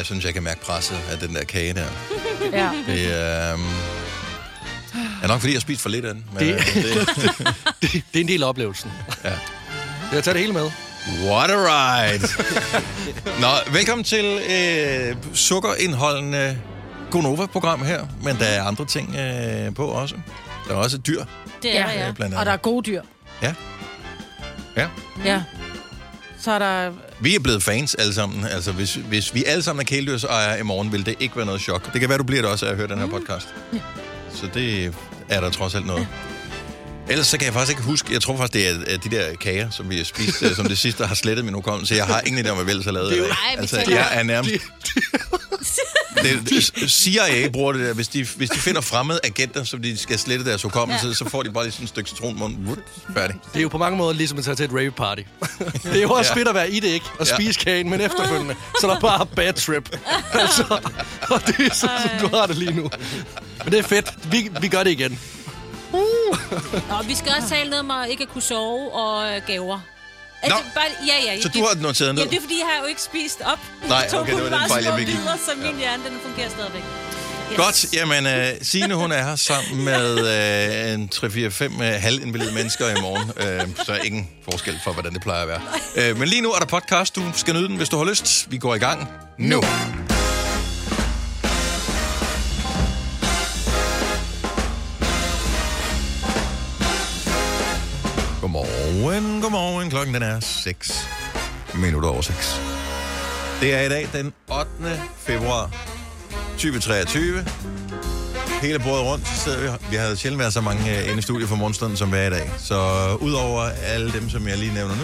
jeg synes, jeg kan mærke presset af den der kage der. Ja. Det er... Um, er nok fordi, jeg har spist for lidt af den. Men, Det- øh, det, Det, det er en del af oplevelsen. Ja. Jeg tager det hele med. what a ride! Nå, velkommen til øh, sukkerindholdende Gonova-program her. Men der er andre ting øh, på også. Der er også dyr, Det er der, ja. øh, blandt Og der er gode dyr. Ja. Ja. Ja. Så er der... Vi er blevet fans alle sammen. Altså, hvis, hvis vi alle sammen er kæledyrsejere i morgen, vil det ikke være noget chok. Det kan være, du bliver det også af at høre den her podcast. Så det er der trods alt noget. Ellers så kan jeg faktisk ikke huske, jeg tror faktisk, det er de der kager, som vi har spist, øh, som det sidste har slettet min hukommelse. Jeg har ingen idé om, hvad vel så lavet. Det er jo-. Nej, altså, jeg er nærmest... Det, CIA bruger det der, hvis de, hvis de finder fremmede agenter, som de skal slette deres hukommelse, ja. så får de bare lige sådan et stykke citronmund. Vut, Færdig. Det er jo på mange måder ligesom at tage til et rave party. det er jo også Ja. fedt at være i det, ikke? Og Ja. spise kagen, men efterfølgende, så er der bare bad trip. altså, og det er sådan, som du har det lige nu. Men det er fedt. Vi, vi gør det igen. Og vi skal også tale noget om at ikke at kunne sove og øh, gaver. Altså, Nå. bare, ja, ja. Så det- du har noteret ned? Ja, det er fordi, jeg har jo ikke spist op. Nej, okay, det var den fejl, jeg bidder, Så min hjerne, den fungerer stadigvæk. Yes. Godt, jamen uh, Signe hun er her sammen med uh, en 3-4-5 uh, halvinvalide mennesker i morgen, uh, så ingen forskel for, hvordan det plejer at være. Uh, men lige nu er der podcast, du skal nyde den, hvis du har lyst. Vi går i gang nu. Godmorgen, godmorgen. Klokken den er 6 minutter over 6. Det er i dag den 8. februar 2023. Hele bordet rundt så sidder vi. Vi har sjældent været så mange øh, inde i studiet for morgenstunden, som vi er i dag. Så øh, udover alle dem, som jeg lige nævner nu,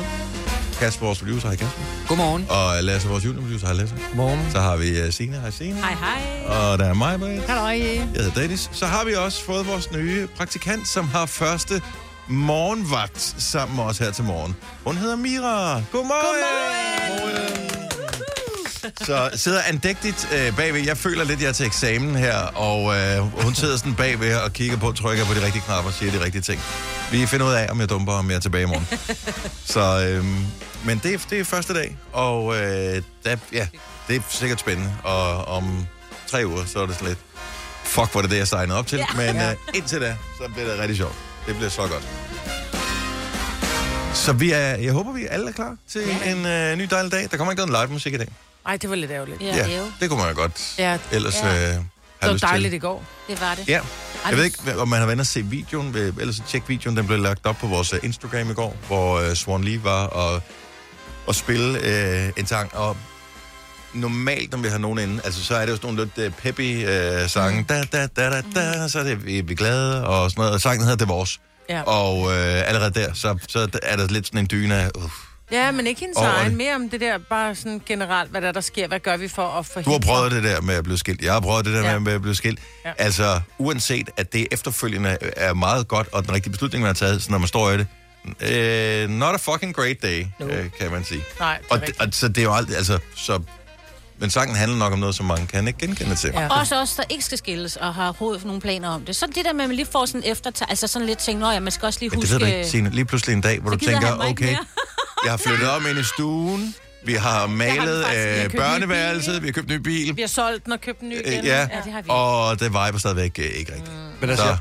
Kasper, vores producer, hej Kasper. Godmorgen. Og Lasse, vores juniorproducer, hej Lasse. Godmorgen. Så har vi uh, Signe, hej Signe. Hej, hej. Og der er mig, Britt. Halløj. Jeg hedder Dennis. Så har vi også fået vores nye praktikant, som har første morgenvagt sammen med os her til morgen. Hun hedder Mira. Godmorgen! Godmorgen! Så sidder andægtigt øh, bagved. Jeg føler lidt, jeg er til eksamen her, og øh, hun sidder sådan bagved og kigger på, trykker på de rigtige knapper og siger de rigtige ting. Vi finder ud af, om jeg dumper, om jeg er tilbage i morgen. Så, øh, men det, er- det er første dag, og øh, der, ja, det er sikkert spændende. Og om tre uger, så er det lidt, fuck, hvor det det, jeg signede op til. Ja. Men øh, indtil da, så bliver det rigtig sjovt. Det bliver så godt. Så vi er, jeg håber, vi alle er klar til en øh, ny dejlig dag. Der kommer ikke noget live musik i dag. Ej, det var lidt ærgerligt. Ja, ja. Det kunne man jo godt Ja, ellers Ja. øh, have det var lyst dejligt til. i går. det var det. Ja, jeg ved ikke, om man har været og se videoen, ellers så tjek videoen, den blev lagt op på vores øh, Instagram i går, hvor øh, Swan Lee var og, og spille øh, en sang, og normalt, når vi har nogen inde, altså så er det jo sådan nogle lidt øh, peppy øh, sange, da, da, da, da, da, så er det, vi, vi er glade, og sådan noget, og sangen hedder Det Vores. Ja. Og øh, allerede der, så, så er der lidt sådan en dyne af, uh, Ja, men ikke hendes Over egen. det. Mere om det der, bare sådan generelt, hvad der, der sker. Hvad gør vi for at forhindre? Du har prøvet det der med at blive skilt. Jeg har prøvet det der Ja. med at blive skilt. Ja. Altså, uanset at det efterfølgende er meget godt, og den rigtige beslutning, man har taget, så når man står i det. Uh, not a fucking great day, No. uh, kan man sige. Nej, det Og, og så det er jo aldrig, altså, så... Men sangen handler nok om noget, som mange kan ikke genkende til. Ja. Også os, der ikke skal skilles og har hovedet for nogle planer om det. Så det der med, at man lige får sådan efter, altså sådan lidt ting, nå ja, man skal også lige Men det huske... ved du ikke, Signe. Lige pludselig en dag, hvor Så du tænker, okay, jeg har flyttet om ind i stuen, vi har malet faktisk. Vi har øh, børneværelset, vi har købt en ny bil. Vi har solgt den og købt en ny igen. Øh, ja, Ja, det har vi. og det viber stadigvæk øh, ikke rigtigt. Men altså, Så,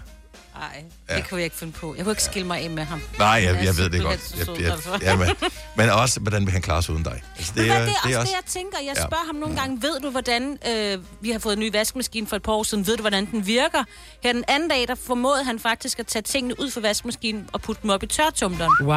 Ja. det kunne jeg ikke finde på. Jeg kunne ikke skille mig af med ham. nej, jeg, er jeg ved det godt. Jeg, jeg, ja, men, men også, hvordan vil han klare sig uden dig? Altså, Det, er, det er det også det, jeg tænker. Jeg Ja. spørger ham nogle gange, ved du, hvordan... Øh, vi har fået en ny vaskemaskine for et par år siden. Ved du, hvordan den virker? Her den anden dag, der formåede han faktisk at tage tingene ud fra vaskemaskinen og putte dem op i tørtumbleren. Wow.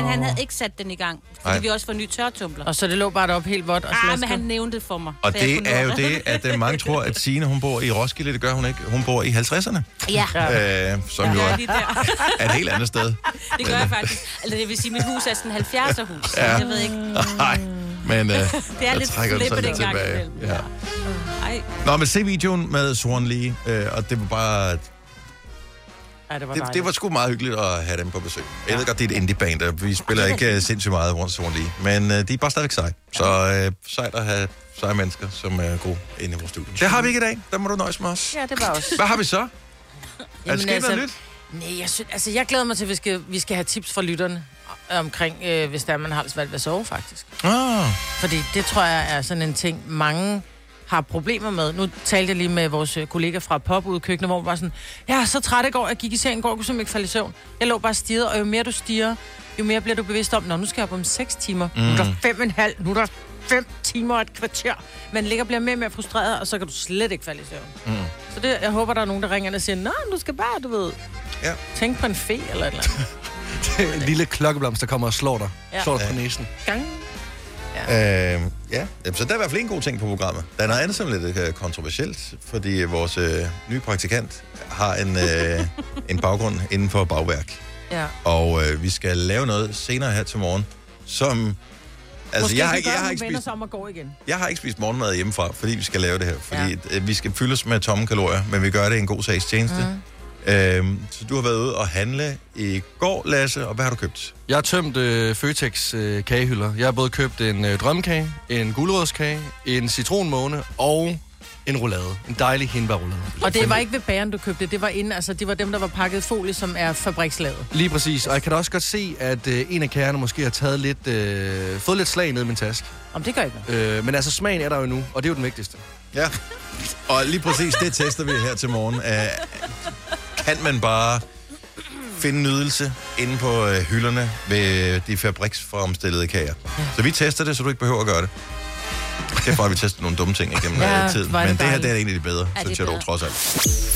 Men han havde ikke sat den i gang, fordi Nej. vi også får en ny tørtumbler. Og så det lå bare deroppe helt vådt og Ah, slasket. men han nævnte det for mig. Og jeg det er jo det, at øh, mange tror, at Signe, hun bor i Roskilde. Det gør hun ikke. Hun bor i 50'erne, Ja, øh, som jo ja er lige der. er et helt andet sted. Det gør jeg faktisk. Altså, det vil sige, at mit hus er sådan en 70'er hus. Ja. Ja. Jeg ved ikke. Nej, men øh, Det er jeg lidt trækker den så flippet lidt tilbage. Ja. Ej. Nå, men se videoen med Swan Lee, øh, og det var bare... Ja, det var Det, dejligt. det var sgu meget hyggeligt at have dem på besøg. Jeg ved godt, det er et indie-band, og vi spiller ikke øh, sindssygt meget rundt Swan Lee, men øh, de er bare stadigvæk seje. Så øh, sejt at have seje mennesker, som er gode inde i vores studie. Det har vi ikke i dag. Der må du nøjes med os. Ja, det var også. Hvad har vi så? Er der Jamen, sket altså- noget nyt? Nej, jeg, synes, altså, jeg glæder mig til, at vi skal, vi skal have tips fra lytterne omkring, øh, hvis der man har svært ved at sove, faktisk. Ah, Fordi det tror jeg er sådan en ting, mange har problemer med. Nu talte jeg lige med vores øh, kollega fra Pop ude i køkkenet, hvor hun var sådan, jeg er så træt i går, jeg gik i seng i går, jeg kunne simpelthen ikke falde i søvn. Jeg lå bare stirret, og jo mere du stiger, jo mere bliver du bevidst om, Nå, nu skal jeg op om 6 timer. Mm. Nu er der fem og en halv, nu er der 5 timer og et kvarter. Man ligger og bliver mere og mere frustreret, og så kan du slet ikke falde i søvn. Mm. Så det, jeg håber, der er nogen, der ringer ind og siger, Nå, du skal bare, du ved, Ja. tænk på en fe eller et eller andet. en lille klokkeblomst, der kommer og slår dig. Ja. Slår dig på næsen. Gang. Øh, ja, så der er i hvert fald en god ting på programmet. Der er noget andet, som er lidt øh, kontroversielt, fordi vores øh, nye praktikant har en, øh, en baggrund inden for bagværk. Ja. Og øh, vi skal lave noget senere her til morgen, som... Altså, Måske jeg har, gør jeg, har ikke spist, om at gå igen. jeg har ikke spist morgenmad hjemmefra, fordi vi skal lave det her. Fordi ja. vi skal fyldes med tomme kalorier, men vi gør det i en god sags tjeneste. Mm. Øhm, så du har været ude og handle i går, Lasse, og hvad har du købt? Jeg har tømt øh, Føtex øh, kagehylder. Jeg har både købt en øh, drømmekage, en gulerodskage, en citronmåne og en roulade. En dejlig hindbærroulade. Og det var ikke ved bæren, du købte. Det var inde, altså det var dem, der var pakket folie, som er fabrikslavet. Lige præcis. Og jeg kan da også godt se, at øh, en af kagerne måske har taget lidt, øh, fået lidt slag ned i min taske. Om det gør ikke noget. Øh, men altså, smagen er der jo nu, og det er jo den vigtigste. Ja. Og lige præcis det tester vi her til morgen. Uh, kan man bare finde nydelse inde på uh, hylderne ved de fabriksfremstillede kager? Så vi tester det, så du ikke behøver at gøre det. Det er bare, at vi tester nogle dumme ting igennem Ja, ja, tiden. Men det det her, det er en af de bedre, det synes jeg dog trods alt.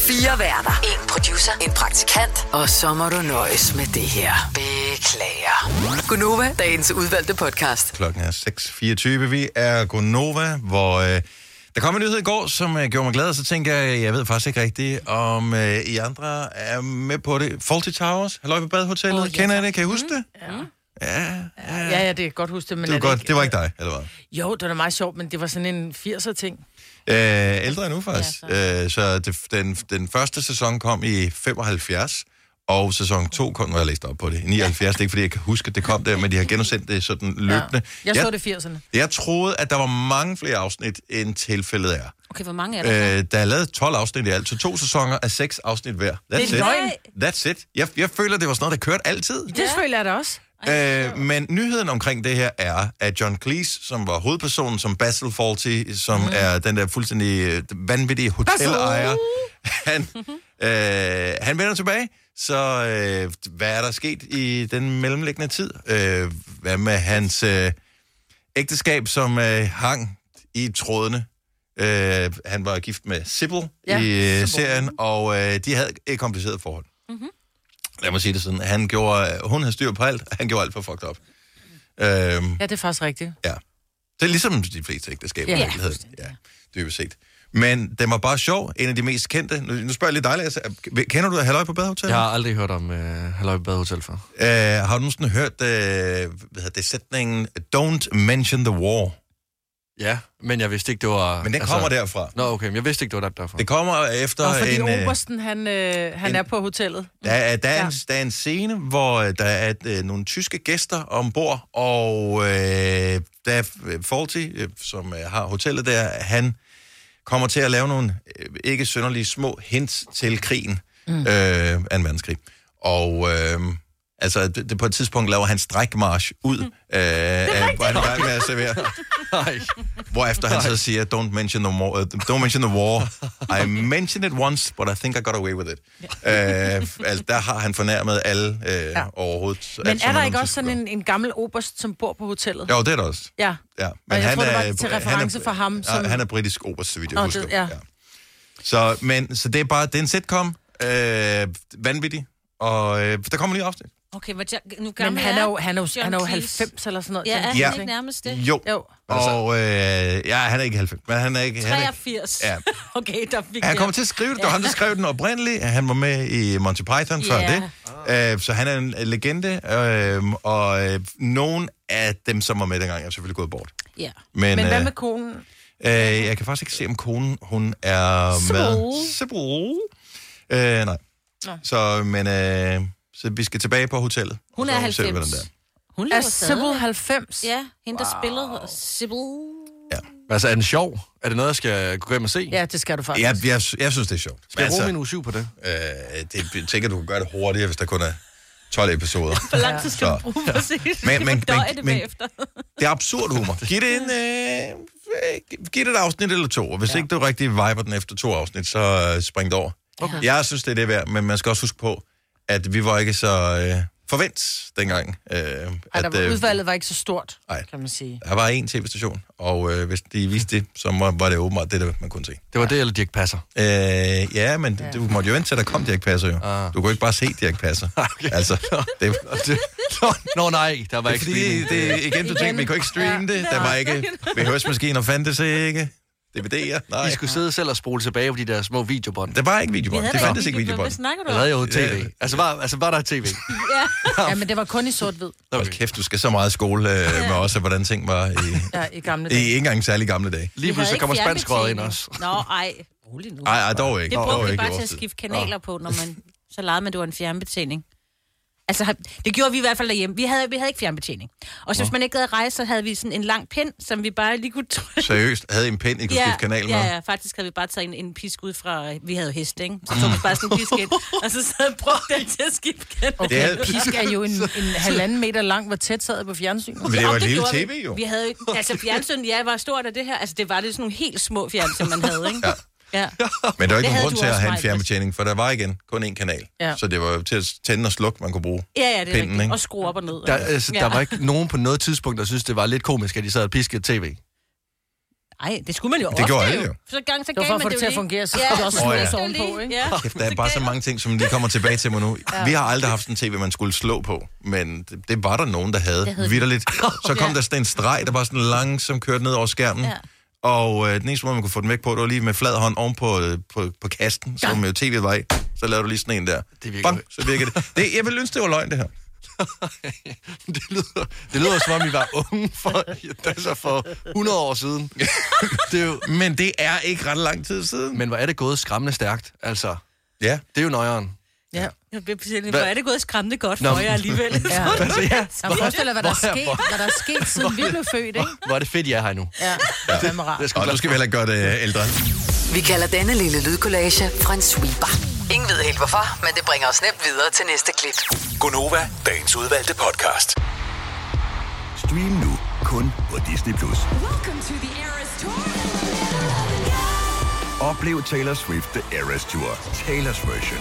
Fire værter. En producer. En praktikant. Og så må du nøjes med det her. Beklager. Gunova, dagens udvalgte podcast. Klokken er 6.24. Vi er Gonova, hvor øh, der kom en nyhed i går, som øh, gjorde mig glad, og så tænker jeg, jeg ved faktisk ikke rigtigt, om øh, I andre er med på det. Fawlty Towers, halløj på Badehotellet, oh, ja, Kender I det? Kan I huske det? Ja. Ja, ja. Ja, ja, det kan godt huske det, men Det var, godt. det var ikke dig, eller hvad? Jo, det var meget sjovt, men det var sådan en 80'er-ting. Øh, ældre endnu faktisk. Ja, så øh, så det, den, den første sæson kom i 75, og sæson 2 kom, har jeg læst op på det, i 79. Det er ikke, fordi jeg kan huske, at det kom der, men de har genudsendt det sådan løbende. Ja. Jeg så det i 80'erne. jeg troede, at der var mange flere afsnit, end tilfældet er. Okay, hvor mange er der? Øh, der er lavet 12 afsnit i alt, så to sæsoner af seks afsnit hver. That's Det er it. løgn. That's it. Jeg, jeg føler, det var sådan noget, der kørte altid. Det føler jeg da også. Øh, men nyheden omkring det her er, at John Cleese, som var hovedpersonen, som Basil Fawlty, som mm. er den der fuldstændig øh, vanvittige hotelejer, han, øh, han vender tilbage. Så øh, hvad er der sket i den mellemliggende tid? Øh, hvad med hans øh, ægteskab, som øh, hang i trådene? Øh, han var gift med Sybil Ja, i øh, serien, og øh, de havde et kompliceret forhold. Lad mig sige det sådan. Han gjorde, hun havde styr på alt, han gjorde alt for fucked up. Øhm, Ja, det er faktisk rigtigt. ja. Det er ligesom de fleste ægteskaber, Ja. Ja, dybest set. Men den var bare sjov. En af de mest kendte. Nu, nu spørger jeg lidt dig, Lasse. Kender du Halløj på Badehotel? Jeg har aldrig hørt om øh, Halløj Badehotel før. Øh, har du nogensinde hørt øh, hvad hedder det, sætningen Don't mention the war? Ja, men jeg vidste ikke, det var... Men den kommer derfra. Nå, okay, men jeg vidste ikke, det var der, derfra. Det kommer efter Og fordi en... øh, Obersten, han, øh, han en- er på hotellet. Der er, der, er Ja. en, der er en scene, hvor øh, der er øh, nogle tyske gæster ombord, og øh, der er øh, Fawlty, øh, som øh, har hotellet der, han kommer til at lave nogle øh, ikke synderlige små hints til krigen, mm. øh, af en verdenskrig. Og øh, altså, det, det, på et tidspunkt laver han strækmarsch ud, øh, af, hvor han er i gang med at servere. Hvorefter han så siger, don't mention, the war, uh, don't mention the war. I mentioned it once, but I think I got away with it. Uh, altså, der har han fornærmet alle uh, ja. overhovedet. Men alt, er der ikke også sådan en, en gammel oberst, som bor på hotellet? Jo, det er der også. Ja. Ja. Og jeg tror, det var til reference for ham, Som... Han er britisk oberst, så vidt jeg Nå, husker. det- ja. Så, men, så det er bare, det er en sitcom, øh, vanvittig, og øh, der kommer lige afsnit. Okay, hvor jeg, nu Men gammel han er jo, han er jo, han er jo Cleese? 90 eller sådan noget. Ja, er han Ja. ikke nærmest det? Jo, Jo. og øh, ja, han er ikke 90, men han er ikke... Han er, 83. Ja. Okay, der fik Han jeg- kommer til at skrive det. Det var ham, der skrev den oprindeligt. Han var med i Monty Python før Ja. det. Uh, så han er en legende. Uh, og uh, nogen af dem, som var med dengang, er selvfølgelig gået bort. Ja. Men, Men hvad øh, med konen? uh, jeg kan faktisk ikke se, om konen hun er med. Sybil. Uh, nej. Nå. Så, men, uh, så vi skal tilbage på hotellet. Hun er så ser vi, 90. hvordan det er. Hun Er lever Sybil stadig. 90? Ja, hende der spillede Sybil. Altså, er den sjov? Er det noget, jeg skal gå hjem og se? Ja, det skal du faktisk. Jeg, jeg, jeg synes, det er sjovt. Skal jeg bruge min uge 7 på det? øh, det, jeg tænker, du kan gøre det hurtigere, hvis der kun er 12 episoder. Hvor lang tid skal du bruge præcis? Men- men- men- det men- bagefter. Det er absurd humor. Giv det en øh, giv det et afsnit eller to, og hvis ja. ikke du rigtig viber den efter to afsnit, så øh, spring det over. Okay. Jeg synes, det er det værd, men man skal også huske på, at vi var ikke så øh, forvent dengang. Øh, Ej, at, der var, øh, udvalget var ikke så stort, Ej. kan man sige. der var én tv-station, og øh, hvis de viste det, så må, var det åbenbart det, der man kunne se. Det var det, eller Dirk Passer. Øh, ja, men ja. du måtte jo vente til, der kom Dirk Passer jo. Ah. Du kunne ikke bare se Dirk Passer. okay. Altså, det, Det, nå, nå, nej, der var det ikke fordi, streaming. det, igen, du tænkte, vi kunne ikke streame det. Der var ikke VHS-maskiner, fandtes ikke. DVD'er, nej. I skulle sidde selv og spole tilbage på de der små videobånd. Der var ikke videobånd. Det fandtes ikke Hvad videobånd. snakker du Jeg om? lavede jo tv. Ja. Altså, var, altså, var der tv? Ja, men det var kun i sort-hvid Hold kæft, du skal så meget i skole øh, med også, hvordan ting var i, ja, i gamle i dage. ikke engang særlig gamle dage. Lige havde pludselig kommer spanskrøret ind også. Nå, ej. Rolig nu. Nej, ej, dog ikke. Det brugte vi bare i til at skifte kanaler på, når man... Så legede man, det var en fjernbetjening. Altså, det gjorde vi i hvert fald derhjemme. Vi havde, vi havde ikke fjernbetjening. Og så hvis man ikke havde rejse, så havde vi sådan en lang pind, som vi bare lige kunne trykke. Seriøst, havde I en pind, I kunne skifte kanal med? ja, ja, faktisk havde vi bare taget en, en pisk ud fra... Vi havde jo hest, ikke? Så tog vi bare sådan en pisk ind, og så sad brugte den til at skifte kanal. Okay, er- pisk er jo en, en halvanden meter lang, hvor tæt sad på fjernsynet. Men det var et lille gjorde tv, vi. jo. Vi havde altså fjernsyn, ja, var stort af det her. Altså, det var det sådan nogle helt små fjernsyn, man havde, ikke? Ja. Ja. Men der var ikke Det nogen grund til at også, have en fjernbetjening, for der var igen kun én kanal. Ja. Så det var jo til at tænde og slukke, man kunne bruge. Ja, ja, det er Pinden, ikke? Og skrue op og ned. Der, altså, Ja. der var ikke nogen på noget tidspunkt, der synes det var lidt komisk, at de sad og piskede tv. Nej, det skulle man jo Det ofte gjorde alle jo. jo. Så gang så gav for at man få det til at jo fungere, så skulle det også Åh, ja. ovenpå, ikke? Ja. Kæft, der er bare så mange ting, som lige kommer tilbage til mig nu. Ja. Vi har aldrig haft en tv, man skulle slå på, men det, det var der nogen, der havde. Det havde vi. Vitterligt. Så kom Ja. der sådan en streg, der var sådan langsomt kørt ned over skærmen. Ja. Og øh, den eneste måde, man kunne få den væk på, det var lige med flad hånd oven på, øh, på, på kasten, ja. som jo tv'et var i. Så lavede du lige sådan en der. Det virker Bang, så virker det. det. Jeg vil ønske, det var løgn, det her. det, lyder, det lyder som om, I var unge for, altså for 100 år siden. det er jo, Men det er ikke ret lang tid siden. men hvor er det gået skræmmende stærkt? Altså, Ja. det er jo nøjeren. Ja. Jeg bliver simpelthen- Hvor er det gået skræmmende godt Nå. for jer alligevel. ja. Altså, ja, Jeg forestiller hvad der er sket, hvad der er sket, siden vi blev født, ikke? hvor er det fedt, I er her nu. Ja, det er rart. Jeg Og nu skal vi heller ikke gøre det øh, ældre. Vi kalder denne lille lydkollage en sweeper. Ingen ved helt hvorfor, men det bringer os nemt videre til næste klip. Gonova, dagens udvalgte podcast. Stream nu kun på Disney+. Plus. Oplev Taylor Swift The Eras Tour, Taylor's version.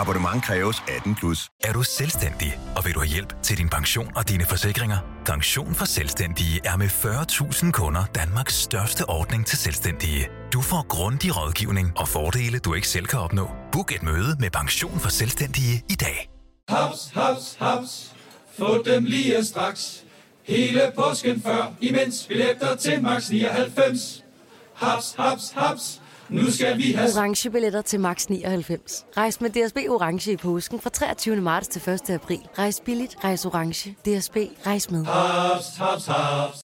Abonnement kræves 18 plus. Er du selvstændig, og vil du have hjælp til din pension og dine forsikringer? Pension for Selvstændige er med 40.000 kunder Danmarks største ordning til selvstændige. Du får grundig rådgivning og fordele, du ikke selv kan opnå. Book et møde med Pension for Selvstændige i dag. Haps, haps, haps. Få dem lige straks. Hele påsken før, imens billetter til max 99. Haps, haps, haps. Nu skal vi have orange billetter til max 99. Rejs med DSB orange i påsken fra 23. marts til 1. april. Rejs billigt, rejs orange. DSB rejs med. haps, haps, haps.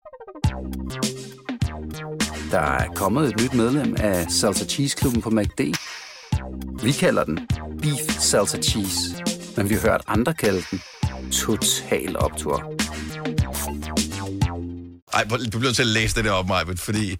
Der er kommet et nyt medlem af Salsa Cheese Klubben på MACD. Vi kalder den Beef Salsa Cheese, men vi har hørt andre kalde den Total Optor. Ej, du bliver til at læse det der op, Majbet, fordi...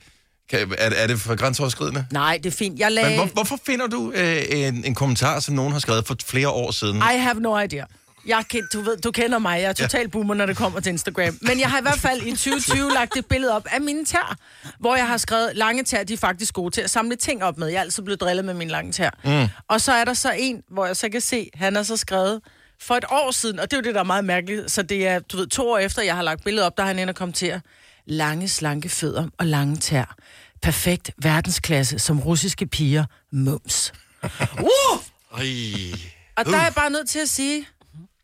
Kan, er, er det for grænseoverskridende? Nej, det er fint. Jeg Men lagde... hvor, hvorfor finder du øh, en, en kommentar, som nogen har skrevet for flere år siden? I have no idea. Jeg, du, ved, du kender mig, jeg er total boomer, når det kommer til Instagram. Men jeg har i hvert fald i 2020 lagt et billede op af mine tær, hvor jeg har skrevet, lange tær, de er faktisk gode til at samle ting op med. Jeg er altid blevet drillet med mine lange tær. Mm. Og så er der så en, hvor jeg så kan se, han har så skrevet, for et år siden, og det er jo det, der er meget mærkeligt, så det er, du ved, to år efter, jeg har lagt billedet op, der har han inde og kommentere, lange, slanke fødder og lange tær. Perfekt verdensklasse som russiske piger. Mums. Uh! Ej. Og der er jeg bare nødt til at sige,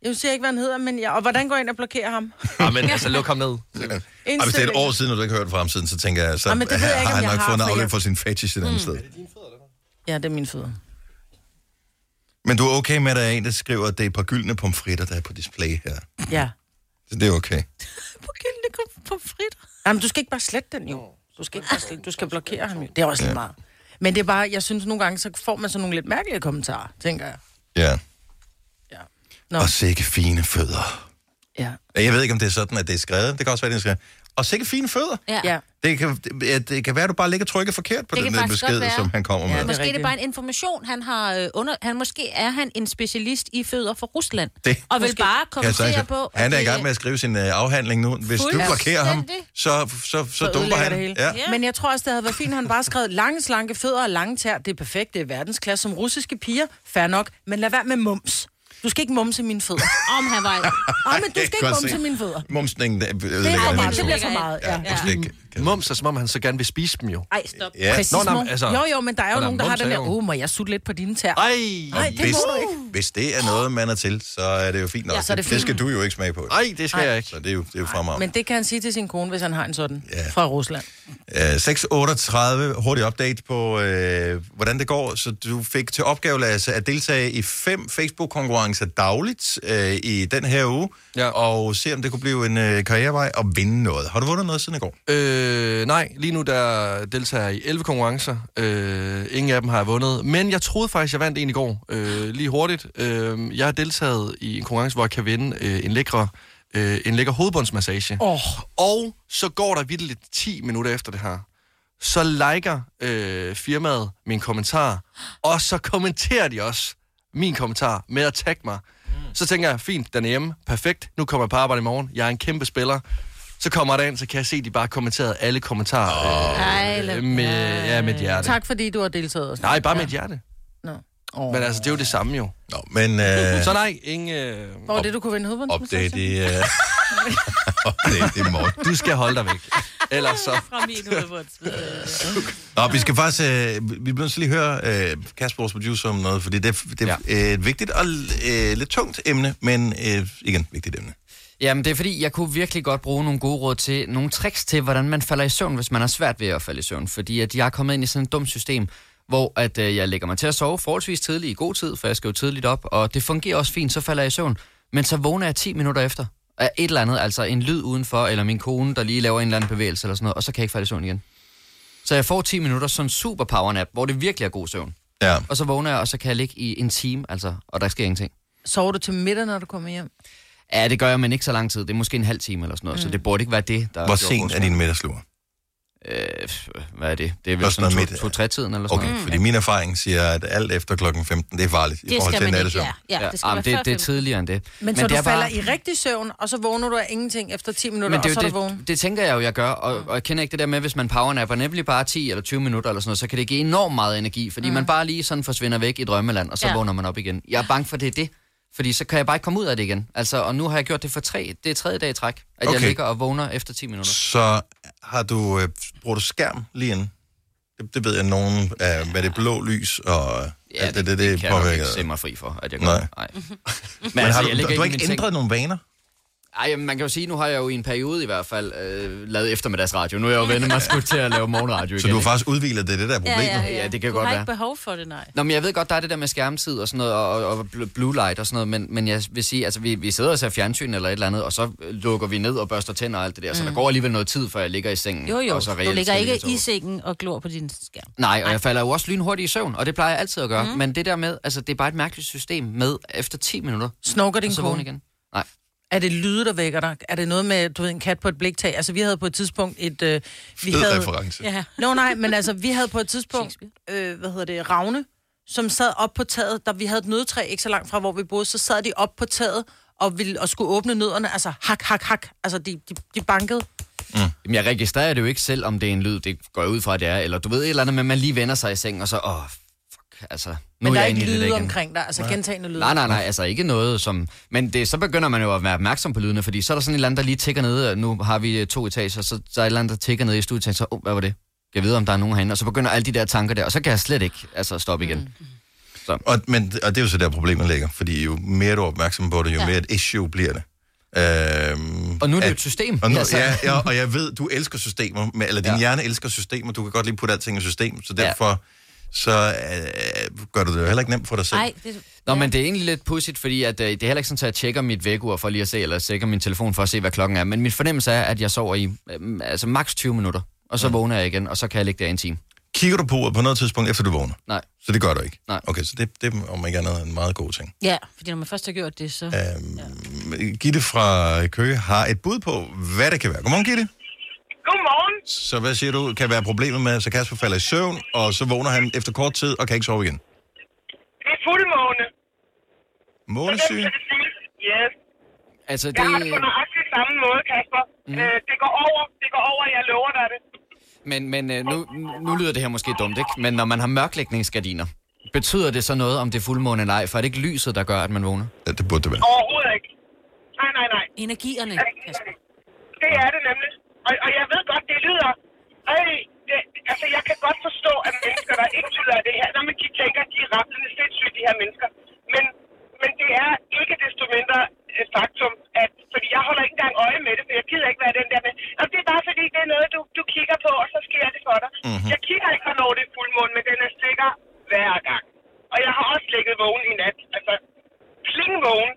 jeg siger ikke, hvad han hedder, men jeg, og hvordan går jeg ind og blokerer ham? Ja, men altså, luk ham ned. Og hvis det er et år siden, og du ikke har hørt fra ham siden, så tænker jeg, så Ah, men det ved jeg ikke, har han nok har, fået en for afløb for sin fetish et andet sted. Ja, det er mine fødder. Men du er okay med, at der er en, der skriver, at det er et par gyldne pomfritter, der er på display her. Ja. Så det er okay. På frit. Jamen, du skal ikke bare slette den jo. Du skal ikke bare slette, du skal blokere ham jo. Det er også lige meget. Men det er bare, jeg synes nogle gange, så får man sådan nogle lidt mærkelige kommentarer, tænker jeg. Ja. Ja. Nå. Og sikke fine fødder. Ja. Jeg ved ikke, om det er sådan, at det er skrevet. Det kan også være, det er skrevet. Og sikke fine fødder. Ja. ja. Det kan, det, det kan være, at du bare ligger trykket forkert på Det den besked, som han kommer med. Ja, måske er det bare en information, han har øh, under... Han, måske er han en specialist i fødder fra Rusland. Det- Og vil Måske- bare kommentere sige, på... han er i gang det- med at skrive sin uh, afhandling nu. Hvis du blokerer ham, så, så, så, så dumper han. det hele. Ja. Ja. Men jeg tror også, det havde været fint, at han bare skrev lange, slanke fødder og lange tær. Det er perfekt, det er verdensklasse som russiske piger. Fair nok, men lad være med mums. Du skal ikke mumse mine fødder. Om han var... Ej, men du skal ikke mumse se. mine fødder. Mumsningen, det Det er Det meget. Ja. Ja, Ja. måske ikke. Mums er som om, han så gerne vil spise dem jo. Ej, stop. Ja. Præcis, Nå, nej, altså- jo, jo, men der er jo nogen, der er har den der, mums er jo- oh, må jeg sutte lidt på dine tær? Ej! Nej, det hvis, må du ikke. hvis det er noget, man er til, så er det jo fint nok. Ja, så er det det, fint. skal du jo ikke smage på. Ej, det skal Ej. jeg ikke. Så det er jo, det er jo fremragende. Men det kan han sige til sin kone, hvis han har en sådan Ja. fra Rusland. Øh, 6.38, hurtig update på, øh, hvordan det går. Så du fik til opgave, Lasse, at deltage i fem Facebook-konkurrencer dagligt øh, i den her uge, Ja. og se, om det kunne blive en øh, karrierevej og vinde noget. Har du vundet noget siden i går? Øh, nej, lige nu der deltager jeg i 11 konkurrencer. Øh, ingen af dem har jeg vundet. Men jeg troede faktisk, jeg vandt en i går. Øh, lige hurtigt. Øh, jeg har deltaget i en konkurrence, hvor jeg kan vinde øh, en lækre øh, en lækker hovedbundsmassage. Åh, Og så går der vildt 10 minutter efter det her. Så liker øh, firmaet min kommentar, og så kommenterer de også min kommentar med at tagge mig. Så tænker jeg, fint, den er hjemme, perfekt, nu kommer jeg på arbejde i morgen, jeg er en kæmpe spiller. Så kommer der ind, så kan jeg se, at de bare har kommenteret alle kommentarer Ej, lad øh, med, ja, med et hjerte. tak fordi du har deltaget. og sådan Nej, bare med et hjerte. Nå. Åh. Men altså, det er jo det samme jo. Nå, men øh, Så nej, ingen... Øh, Hvor var det, du kunne vinde hovedbundsmassage? update i... Øh, update i morgen. du skal holde dig væk. Ellers så... Fra min. Nå, vi skal faktisk... Øh, vi bliver lige at høre øh, Kasper, vores producer, om noget, fordi det, det er ja. et vigtigt og øh, lidt tungt emne, men øh, igen, vigtigt emne. Jamen, det er fordi, jeg kunne virkelig godt bruge nogle gode råd til, nogle tricks til, hvordan man falder i søvn, hvis man har svært ved at falde i søvn. Fordi at jeg er kommet ind i sådan et dumt system, hvor at, øh, jeg lægger mig til at sove forholdsvis tidligt i god tid, for jeg skal jo tidligt op, og det fungerer også fint, så falder jeg i søvn. Men så vågner jeg 10 minutter efter af et eller andet, altså en lyd udenfor, eller min kone, der lige laver en eller anden bevægelse eller sådan noget, og så kan jeg ikke falde i søvn igen. Så jeg får 10 minutter sådan en super powernap, hvor det virkelig er god søvn. Ja. Og så vågner jeg, og så kan jeg ligge i en time, altså, og der sker ingenting. Sover du til middag, når du kommer hjem? Ja, det gør jeg, men ikke så lang tid. Det er måske en halv time eller sådan noget, mm. så det burde ikke være det, der... Hvor sent er din middagslur? Øh, hvad er det? Det er vel sådan noget to, to-tre-tiden eller sådan Okay, noget. fordi min erfaring siger, at alt efter klokken 15, det er farligt i Det forhold skal til nattesøvn. ja. Ja, det skal ah, være men det, det er 15. tidligere end det. Men, men så det du er falder bare- i rigtig søvn, og så vågner du af ingenting efter 10 minutter, Men det, og så er jo du vågen? det, det tænker jeg jo, jeg gør, og, og jeg kender ikke det der med, hvis man powernapper nemlig bare 10 eller 20 minutter eller sådan noget, så kan det give enormt meget energi, fordi mm. man bare lige sådan forsvinder væk i drømmeland, og så Ja. ja. vågner man op igen. Jeg er bange for, det er det, fordi så kan jeg bare ikke komme ud af det igen. Altså, og nu har jeg gjort det for tre, det er tredje dag i træk, at Okay. jeg ligger og vågner efter 10 minutter. Så har du, øh, bruger du skærm lige inden? Det, det ved jeg, nogen øh, med det blå lys og Ja, alt det, det, det, kan jeg nok påvirker. ikke se mig fri for, at jeg gør. Nej. Nej. Men har du, jeg du, du har ikke ændret nogle vaner? Ej, man kan jo sige, nu har jeg jo i en periode i hvert fald øh, lavet eftermiddagsradio. Nu er jeg jo vendt mig sgu til at lave morgenradio Så igen. du har faktisk udviklet det, det der er problemet? Ja, ja, ja. Ja, det kan du godt har være. ikke behov for det, nej. Nå, men jeg ved godt, der er det der med skærmtid og sådan noget, og, og bl- blue light og sådan noget, men, men jeg vil sige, altså vi, vi sidder og ser fjernsyn eller et eller andet, og så lukker vi ned og børster tænder og alt det der, mm. så der går alligevel noget tid, før jeg ligger i sengen. Jo, jo. Og så Du ligger ikke i sengen og glor på din skærm. Nej, og jeg falder jo også lynhurtigt i søvn, og det plejer jeg altid at gøre. Mm. Men det der med, altså det er bare et mærkeligt system med efter 10 minutter, Snorker din så kone? igen. Nej. Er det lyde, der vækker dig? Er det noget med, du ved, en kat på et bliktag? Altså, vi havde på et tidspunkt et... Øh, vi Fed havde, reference. Ja. Nå, nej, men altså, vi havde på et tidspunkt, øh, hvad hedder det, Ravne, som sad op på taget, da vi havde et nødtræ ikke så langt fra, hvor vi boede, så sad de op på taget og, ville, og skulle åbne nødderne, altså hak, hak, hak. Altså, de, de, de bankede. Jamen, jeg registrerer det jo ikke selv, om det er en lyd, det går ud fra, at det er, eller du ved et eller andet, men man lige vender sig i sengen, og så, åh, altså, nu Men der er er ikke lyde igen. omkring dig, altså gentagende lyde. Nej, nej, nej, altså ikke noget som... Men det, så begynder man jo at være opmærksom på lydene, fordi så er der sådan et eller andet, der lige tigger nede, og nu har vi øh, to etager, så, så er der et eller andet, der tigger nede i studiet, så, oh, hvad var det? Jeg ved, om der er nogen herinde, og så begynder alle de der tanker der, og så kan jeg slet ikke altså, stoppe igen. Mm. Og, men, og det er jo så der problemet ligger, fordi jo mere du er opmærksom på det, jo Ja. mere et issue bliver det. Øhm, Og nu er det jo at- et system. Og, nu, Altså. ja, ja, og jeg ved, du elsker systemer, eller din Ja. hjerne elsker systemer, du kan godt lige putte alting i system, så Ja. Så øh, gør du det jo heller ikke nemt for dig selv. Nej, det, Nå, men det er egentlig lidt pudsigt, fordi at, øh, det er heller ikke sådan, at jeg tjekker mit vækkeur for lige at se, eller tjekker min telefon for at se, hvad klokken er. Men min fornemmelse er, at jeg sover i øh, altså maks 20 minutter, og så vågner jeg igen, og så kan jeg ligge der i en time. Kigger du på på noget tidspunkt, efter du vågner? Nej. Så det gør du ikke? Nej. Okay, så det, det er om ikke andet en meget god ting. ja, fordi når man først har gjort det, så... Øhm, Gitte fra Køge har et bud på, hvad det kan være. Godmorgen, Gitte. Godmorgen. Så hvad siger du, kan være problemet med, så Kasper falder i søvn, og så vågner han efter kort tid og kan ikke sove igen? Det er fuldmåne. Månesyge? Yes. Altså, Jeg har det på nøjagtig samme måde, Kasper. Mm. Øh, det går over, det går over, jeg lover dig det. Men, men øh, nu, nu lyder det her måske dumt, ikke? Men når man har mørklægningsgardiner, betyder det så noget, om det er fuldmåne eller ej? For er det ikke lyset, der gør, at man vågner? Ja, det burde det være. Overhovedet ikke. Nej, nej, nej. Energierne. Det er det nemlig. Og, og jeg ved godt, det lyder... Øj, det, altså, jeg kan godt forstå, at mennesker, der ikke lyder af det her, når man de tænker, at de er rablende sindssyge, de her mennesker. Men, men det er ikke desto mindre et faktum, at, fordi jeg holder ikke engang øje med det, for jeg gider ikke være den der med, og det er bare fordi, det er noget, du, du kigger på, og så sker det for dig. Mm-hmm. Jeg kigger ikke, hvornår det er fuldmåne, men den er sikker hver gang. Og jeg har også ligget vågen i nat. Altså, kling vågen.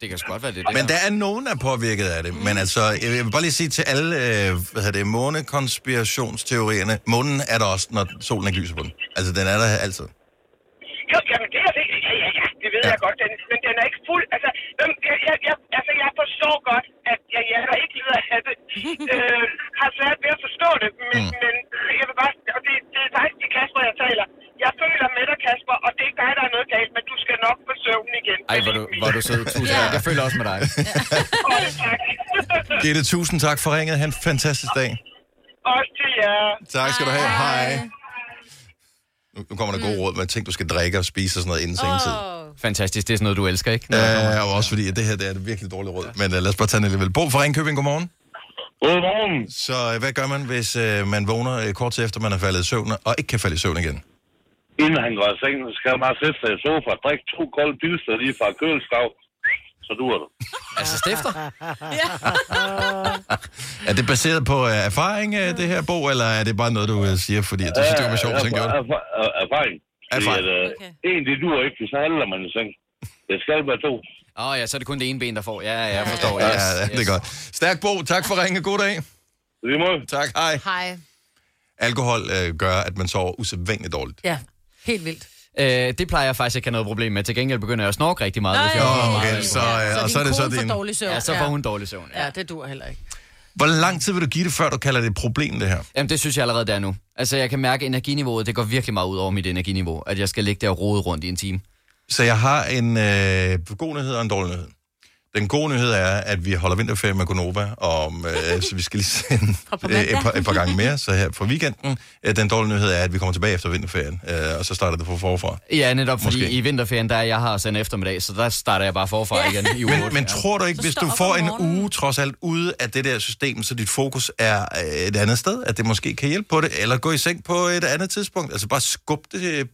Det kan sgu godt være det. det Men der er nogen, der er påvirket af det. Men altså, jeg vil bare lige sige til alle øh, hvad hedder det, månekonspirationsteorierne, månen er der også, når solen ikke lyser på den. Altså, den er der altid. Jo, jamen det er det. Ja, ja, ja. Ved ja. jeg godt, Dennis. Men den er ikke fuld. Altså, jeg, jeg, jeg, altså, jeg forstår godt, at jeg, jeg har ikke lider af det. øh, har svært ved at forstå det. Men, mm. men jeg vil bare... Og det, det er faktisk til Kasper, jeg taler. Jeg føler med dig, Kasper, og det er ikke dig, der er noget galt, men du skal nok få søvnen igen. Ej, hvor du, hvor du sød. Tusind tak. Jeg føler også med dig. Gitte, tusind tak for ringet. Ha' en fantastisk dag. Også til jer. Tak skal du have. Hej. Nu kommer der gode råd med ting, du skal drikke og spise og sådan noget inden sengetid. Fantastisk. Det er sådan noget, du elsker, ikke? Ja, og også fordi, at det her det er et virkelig dårligt råd. Men uh, lad os bare tage den alligevel. Bo fra Ringkøbing, godmorgen. Godmorgen. Så uh, hvad gør man, hvis uh, man vågner uh, kort tid efter, man er faldet i søvn, og ikke kan falde i søvn igen? Inden han går i seng, så skal han bare sætte sig i sofa og drikke to kolde pilser lige fra køleskab. Så duer det. Altså stifter? Er det baseret på uh, erfaring, uh, det her, Bo, eller er det bare noget, du uh, siger, fordi at du synes, det var sjovt, at han gjorde det? Erfa- er- Erfaring. Erfaring. Fordi at, uh, en, det duer ikke, så handler man i seng. Det skal være to. Åh oh, ja, så er det kun det ene ben, der får. Ja, ja, jeg forstår. Ja, Yes, ja, det er yes. godt. Stærk Bo, tak for ringe. God dag. Lige måde. Tak, hej. Hej. Alkohol øh, gør, at man sover usædvanligt dårligt. Ja, helt vildt. Øh, det plejer jeg faktisk ikke at have noget problem med. Til gengæld begynder jeg at snorke rigtig meget. Nej. hvis jeg får okay, meget så, øh, og så er det så får din... dårlig søvn. Ja, så får hun dårlig søvn. Ja. Ja, det dur heller ikke. Hvor lang tid vil du give det, før du kalder det et problem, det her? Jamen, det synes jeg allerede, det er nu. Altså, jeg kan mærke, at energiniveauet, det går virkelig meget ud over mit energiniveau. At jeg skal ligge der og rode rundt i en time. Så jeg har en øh, god nyhed og en dårlig nyhed. Den gode nyhed er, at vi holder vinterferie med Gonova, om, øh, så vi skal lige sende øh, et, par, et par gange mere, så her for weekenden. Øh, den dårlige nyhed er, at vi kommer tilbage efter vinterferien, øh, og så starter det på forfra. Ja, netop fordi Måske. i vinterferien, der er jeg her sen eftermiddag, så der starter jeg bare forfra Ja. igen i uge Men, men tror du ikke, hvis du får en uge trods alt ude af det der system, så dit fokus er øh, et andet sted, at det måske kan hjælpe på det, eller gå i seng på et andet tidspunkt? Altså bare skub det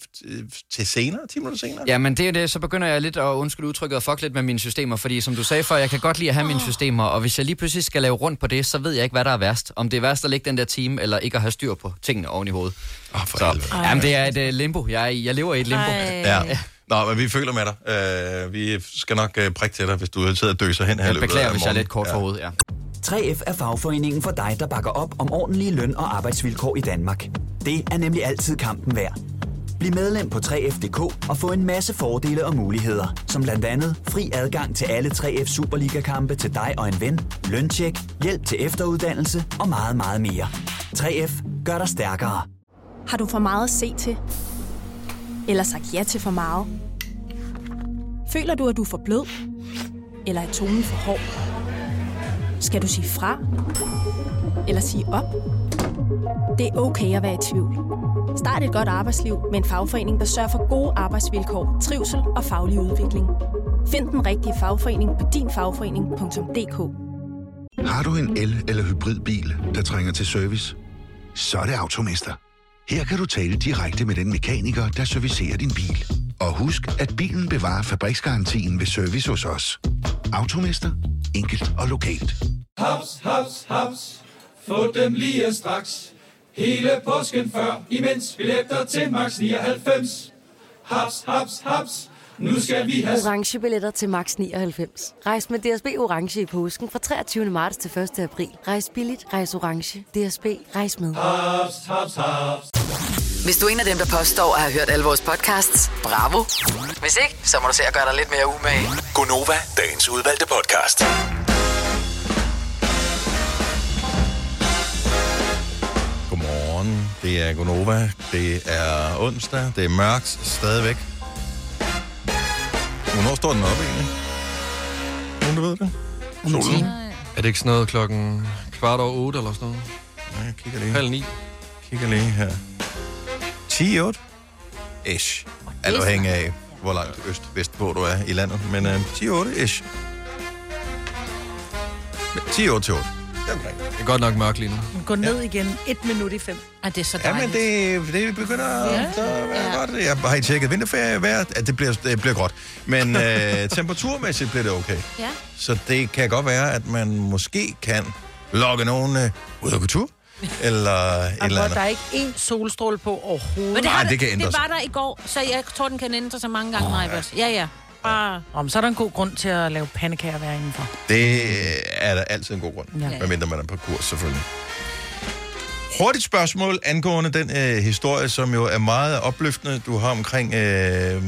til senere, 10 minutter senere? Ja, men det er det, så begynder jeg lidt at undskylde udtrykket og fuck lidt med mine systemer, fordi som du sagde før, jeg kan godt lide at have mine systemer, og hvis jeg lige pludselig skal lave rundt på det, så ved jeg ikke, hvad der er værst. Om det er værst at ligge den der time, eller ikke at have styr på tingene oven i hovedet. Åh, for Så, helvede. jamen, det er et uh, limbo. Jeg, er jeg lever i et limbo. Ej. Ja. Nå, men vi føler med dig. Øh, vi skal nok øh, prikke til dig, hvis du sidder og døser hen her Jeg løbet beklager, hvis jeg er lidt kort for hovedet, ja. 3F er fagforeningen for dig, der bakker op om ordentlige løn- og arbejdsvilkår i Danmark. Det er nemlig altid kampen værd. Bliv medlem på 3F.dk og få en masse fordele og muligheder, som blandt andet fri adgang til alle 3F Superliga-kampe til dig og en ven, løntjek, hjælp til efteruddannelse og meget, meget mere. 3F gør dig stærkere. Har du for meget at se til? Eller sagt ja til for meget? Føler du, at du er for blød? Eller er tonen for hård? Skal du sige fra? Eller sige op? Det er okay at være i tvivl. Start et godt arbejdsliv med en fagforening, der sørger for gode arbejdsvilkår, trivsel og faglig udvikling. Find den rigtige fagforening på dinfagforening.dk Har du en el- eller hybridbil, der trænger til service? Så er det Automester. Her kan du tale direkte med den mekaniker, der servicerer din bil. Og husk, at bilen bevarer fabriksgarantien ved service hos os. Automester. Enkelt og lokalt. Haps, haps, haps. Få dem lige straks. Hele påsken før, imens billetter til max 99. Haps, haps, haps. Nu skal vi have... Orange billetter til max 99. Rejs med DSB Orange i påsken fra 23. marts til 1. april. Rejs billigt, rejs orange. DSB, rejs med. Haps, haps, haps. Hvis du er en af dem, der påstår at have hørt alle vores podcasts, bravo. Hvis ikke, så må du se at gøre dig lidt mere umage. Gonova, dagens udvalgte podcast. Det er Gonova. Det er onsdag. Det er mørkt stadigvæk. Hvornår står den op egentlig? Nogen, der ved det? Solen? Er det ikke sådan noget klokken kvart over otte eller sådan noget? Ja, jeg kigger lige. Halv ni. Kigger lige her. 10 8 Ish. Alt afhængig af, hvor langt øst-vest på du er i landet. Men uh, 10 8 ish. 10 8 til 8. Det omkring. Det er godt nok mørkt lige nu. Gå ned igen. Et minut i fem. Og det er så Ja, men det, det begynder Ja. ja. at være godt. Jeg har ikke tjekket vinterferie vejr. Ja, det bliver, det bliver godt. Men øh, temperaturmæssigt bliver det okay. Ja. Så det kan godt være, at man måske kan lokke nogen øh, ud af kultur. Eller et Og eller hvor andet. der er ikke én solstråle på overhovedet. Men det, Ej, har, det kan ændre det var der i går, så jeg tror, den kan ændre sig mange gange, oh, ja. ja, ja. Bare... Om, så er der en god grund til at lave pandekager hver indenfor. Det er der altid en god grund. Ja. Ja. Medmindre man er på kurs, selvfølgelig. Hurtigt spørgsmål angående den øh, historie, som jo er meget opløftende. Du har omkring øh,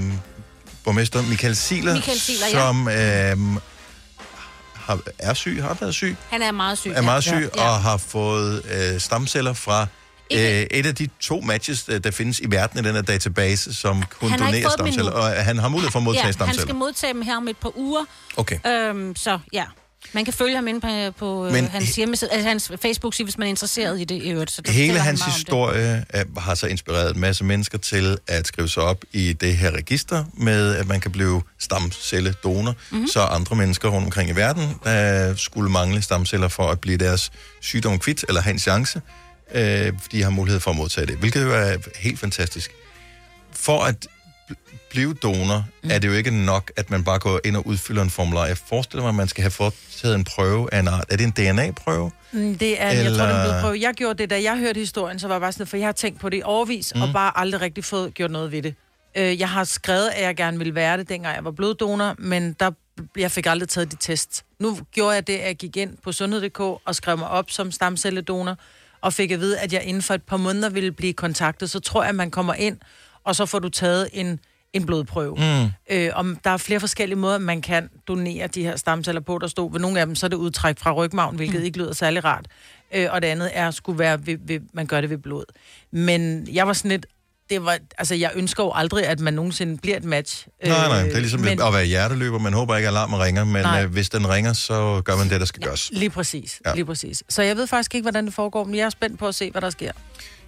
borgmester Michael Siler, Michael Ziegler, ja. som øh, har, er syg, har været syg, Han er meget syg. er meget syg ja. og har fået øh, stamceller fra øh, et af de to matches, øh, der findes i verden i den her database, som kunne Han har ikke donere fået dem endnu. stamceller. Og han har mulighed for at modtage ja, han stamceller. skal modtage dem her om et par uger. Okay. Øhm, så ja, man kan følge ham inde på, på Men Men, hans hjemmeside, altså hans Facebook-side, hvis man er interesseret i det i øvrigt. Så Hele han hans om historie øh, har så inspireret en masse mennesker til at skrive sig op i det her register med, at man kan blive stamcelledonor, mm-hmm. så andre mennesker rundt omkring i verden der skulle mangle stamceller for at blive deres sygdom kvitt eller have en chance, øh, de har mulighed for at modtage det, hvilket jo er helt fantastisk. For at bl- blive donor, mm. er det jo ikke nok, at man bare går ind og udfylder en formular. Jeg forestiller mig, at man skal have foretaget en prøve af en art. Er det en DNA-prøve? Mm, Det er, Eller... jeg tror, det er en blodprøve. Jeg gjorde det, da jeg hørte historien, så var jeg bare sådan, for jeg har tænkt på det i overvis, mm. og bare aldrig rigtig fået gjort noget ved det. Øh, Jeg har skrevet, at jeg gerne ville være det, dengang jeg var bloddonor, men der, jeg fik aldrig taget de test. Nu gjorde jeg det, at jeg gik ind på sundhed.dk og skrev mig op som stamcelledonor, og fik at vide, at jeg inden for et par måneder ville blive kontaktet. Så tror jeg, at man kommer ind, og så får du taget en, en blodprøve. Mm. Øh, om der er flere forskellige måder, man kan donere de her stamceller på. Der stod ved nogle af dem, så er det udtræk fra rygmagen, hvilket mm. ikke lyder særlig rart. Øh, og det andet er, at skulle være ved, ved, man gør det ved blod. Men jeg var sådan lidt, det var, altså jeg ønsker jo aldrig, at man nogensinde bliver et match. Nej, nej, det er ligesom Øh, men, at være hjerteløber. Man håber ikke, at alarmen ringer, men Nej. øh, hvis den ringer, så gør man det, der skal gøres. Lige præcis, Ja. ja. lige præcis. Så jeg ved faktisk ikke, hvordan det foregår, men jeg er spændt på at se, hvad der sker.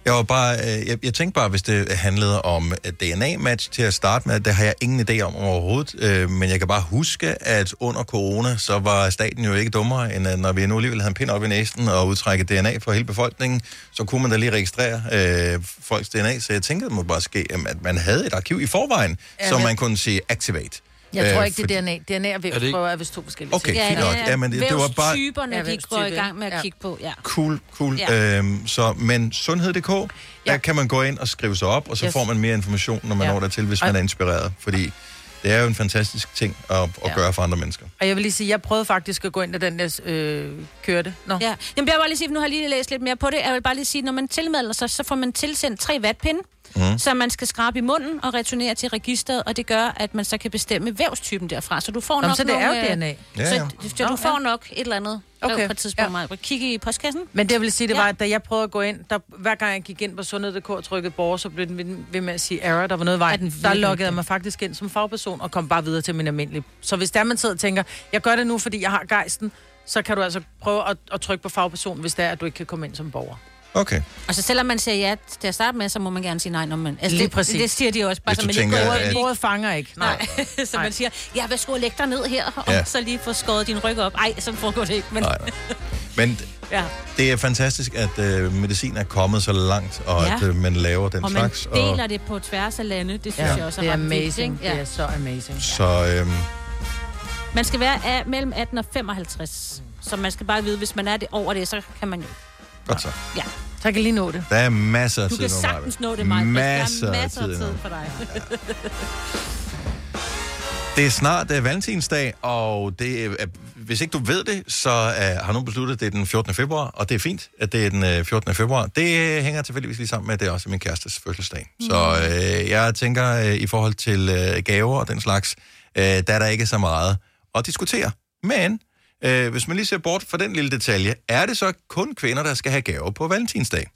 Jeg, var bare, øh, jeg, jeg tænkte bare, hvis det handlede om et DNA-match til at starte med, det har jeg ingen idé om overhovedet, øh, men jeg kan bare huske, at under corona, så var staten jo ikke dummere, end at når vi nu alligevel havde en pind op i næsen og udtrække DNA for hele befolkningen, så kunne man da lige registrere øh, folks DNA, så jeg tænkte, det må bare ske, at man havde et arkiv i forvejen, Ja, som man kunne sige activate. Jeg tror Øh, ikke, det er DNA. DNA og Er det ikke- vævsprøver er vist to forskellige Okay, ting. fint nok. Ja, men det- det var bare- Vævstyperne, Ja, de går i gang med at ja. kigge på, ja. Cool, cool. Ja. Ja. Øhm, så, men sundhed.dk, ja. der kan man gå ind og skrive sig op, og så Yes. får man mere information, når man Ja. ja. når dertil, hvis Og- man er inspireret. Fordi det er jo en fantastisk ting at, at Ja. gøre for andre mennesker. Og jeg vil lige sige, jeg prøvede faktisk at gå ind, da den der øh, kørte. Nå. Ja. Jamen, jeg vil bare lige sige, nu har jeg lige læst lidt mere på det. Jeg vil bare lige sige, når man tilmelder sig, så får man tilsendt tre vatpinde, Mhm. som man skal skrabe i munden og returnere til registeret, og det gør, at man så kan bestemme vævstypen derfra. Så du får Nå, nok så det er jo øh, DNA. Ja, Så, ja. så du Nå, får nok et eller andet okay. På et tidspunkt. Ja. Kig i postkassen. Men det jeg vil sige, det Ja. var, at da jeg prøvede at gå ind, der, hver gang jeg gik ind på sundhed.dk og trykkede borger, så blev den ved, med at sige error, der var noget den Der loggede jeg mig faktisk ind som fagperson og kom bare videre til min almindelige. Så hvis der man sidder og tænker, jeg gør det nu, fordi jeg har gejsten, så kan du altså prøve at, at trykke på fagperson, hvis det er, at du ikke kan komme ind som borger. Okay. Og så selvom man siger ja til at starte med, så må man gerne sige nej, når man... Altså, Lige det, præcis. Det siger de også, bare Hvis så man tænker, ikke går at-. Bordet fanger ikke. Nej. Nej, så man siger, ja, hvad skulle lægge dig ned her, og Ja. så lige få skåret din ryg op. Ej, så foregår det ikke, men... Nej, nej. Men Ja. det er fantastisk, at øh, medicin er kommet så langt, og Ja. ja. at øh, man laver den Og man slags. deler det på tværs af lande, det synes Ja, jeg også det er ret vildt, amazing. ikke? Det er så amazing. Så øh, Man skal være af mellem 18 og 55. Så man skal bare vide, hvis man er det over det, så kan man jo... godt så. Ja. Så jeg kan lige nå det. Der er masser af Du tid kan nu, sagtens nå det, Maja. Masser Der er af masser af tid tid for dig. Det er snart uh, valentinsdag, og det er, uh, hvis ikke du ved det, så uh, har nogen besluttet, at det er den 14. februar, og det er fint, at det er den uh, 14. februar. Det hænger tilfældigvis lige sammen med, at det er også min kærestes fødselsdag. Mm. Så uh, jeg tænker, uh, i forhold til uh, gaver og den slags, uh, der er der ikke så meget at diskutere. Men Øh, hvis man lige ser bort fra den lille detalje, er det så kun kvinder, der skal have gaver på valentinsdag?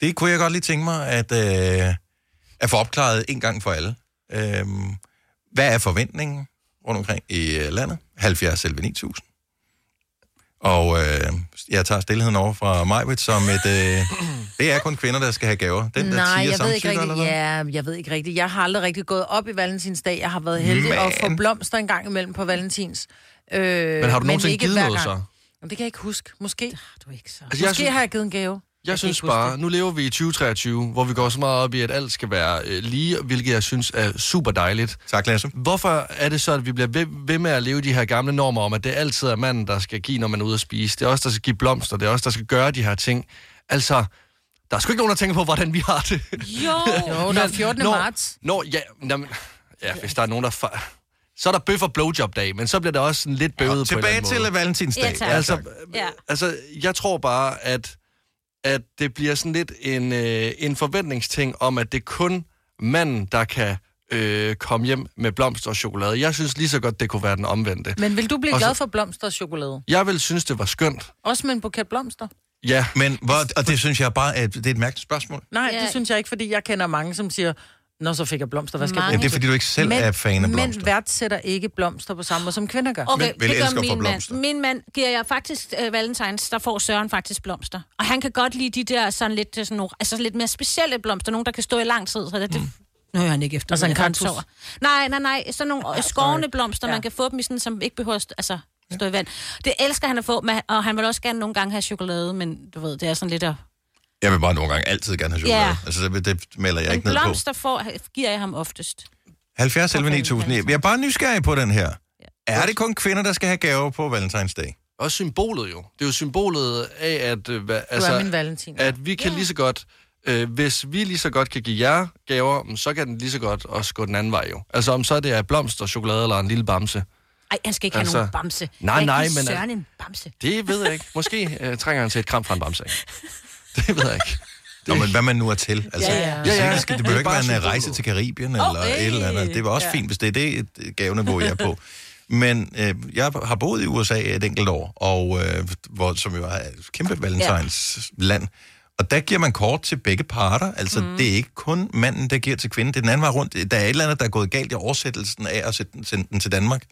Det kunne jeg godt lige tænke mig at, øh, at få opklaret en gang for alle. Øh, hvad er forventningen rundt omkring i øh, landet? 70 selv 9000. Og øh, jeg tager stillheden over fra Majwit som et... Øh, det er kun kvinder, der skal have gaver. Den, der Nej, tiger jeg ved, ikke samtykker, eller rigtig, hvad? ja, jeg ved ikke rigtigt. Jeg har aldrig rigtig gået op i valentinsdag. Jeg har været heldig Men- at få blomster en gang imellem på valentins. Øh, Men har du nogensinde ikke givet noget, så? Jamen, det kan jeg ikke huske. Måske. Du ikke så. Altså, jeg Måske synes- har jeg givet en gave. Jeg synes bare, nu lever vi i 2023, hvor vi går så meget op i, at alt skal være øh, lige, hvilket jeg synes er super dejligt. Tak, Lasse. Hvorfor er det så, at vi bliver ved, ved med at leve de her gamle normer om, at det altid er manden, der skal give, når man er ude at spise? Det er os, der skal give blomster. Det er os, der skal gøre de her ting. Altså, der er sgu ikke nogen, der tænker på, hvordan vi har det. Jo, jo der er 14. når, marts. Når, ja, jamen, ja, hvis der er nogen, der... Fa- så er der bøf og blowjob-dag, men så bliver det også sådan lidt bøvet på en tilbage eller anden måde. til valentinsdag. Ja, tak. altså, Ja. altså, jeg tror bare, at, at det bliver sådan lidt en, øh, en forventningsting om, at det er kun manden, der kan øh, komme hjem med blomster og chokolade. Jeg synes lige så godt, det kunne være den omvendte. Men vil du blive Og så- glad for blomster og chokolade? Jeg vil synes, det var skønt. Også med en buket blomster? Ja. Men, hvor, og det synes jeg bare, at det er et mærkeligt spørgsmål. Nej, Ja. det synes jeg ikke, fordi jeg kender mange, som siger, Nå, så fik jeg blomster. Hvad skal Mange. jeg Ja, bruge det er til?" fordi, du ikke selv Mænd- er fan af blomster. Mænd værdsætter ikke blomster på samme måde, som kvinder gør. Okay, Men vil det gør min blomster. mand. Min mand giver jeg faktisk uh, valentines, der får Søren faktisk blomster. Og han kan godt lide de der sådan lidt, øh, sådan nogle, altså lidt mere specielle blomster, nogle der kan stå i lang tid. Så det, det Nu hører han ikke efter. Altså en men han kaktus? Nej, nej, nej. Sådan nogle oh, skårende sorry. blomster, Ja. man kan få dem i sådan, som ikke behøver altså, stå i vand. Det elsker han at få, men, og han vil også gerne nogle gange have chokolade, men du ved, det er sådan lidt at... Jeg vil bare nogle gange altid gerne have chokolade. Ja. Altså, det, det melder jeg Men ikke ned på. blomster får, giver jeg ham oftest. 70 11 9000. Jeg er bare nysgerrig på den her. Er det kun kvinder, der skal have gaver på valentinsdag? Også symbolet jo. Det er jo symbolet af, at, øh, hvad, altså, at vi kan lige så godt, øh, hvis vi lige så godt kan give jer gaver, mm, så kan den lige så godt også gå den anden vej jo. Altså om så det er blomster, chokolade eller en lille bamse. Ej, han skal ikke Altså, have nogen bamse. nej, nej, men- Søren en bamse. Det ved jeg ikke. Måske øh, trænger han til et kram fra en bamse. ikke? Det ved jeg ikke. Nå, men hvad man nu er til. Altså, Ja, ja. Ja, ja. ikke, det, det behøver Det er ikke være en symbolet. rejse til Karibien eller Oh, hey. et eller andet. Det var også Ja. fint, hvis det er det et gaveniveau, jeg er på. Men øh, jeg har boet i USA et enkelt år, og, øh, hvor, som jo er et kæmpe valentines land. Og der giver man kort til begge parter. Altså, mm. det er ikke kun manden, der giver til kvinden. Det er den anden vej rundt. Der er et eller andet, der er gået galt i oversættelsen af at sende den til Danmark.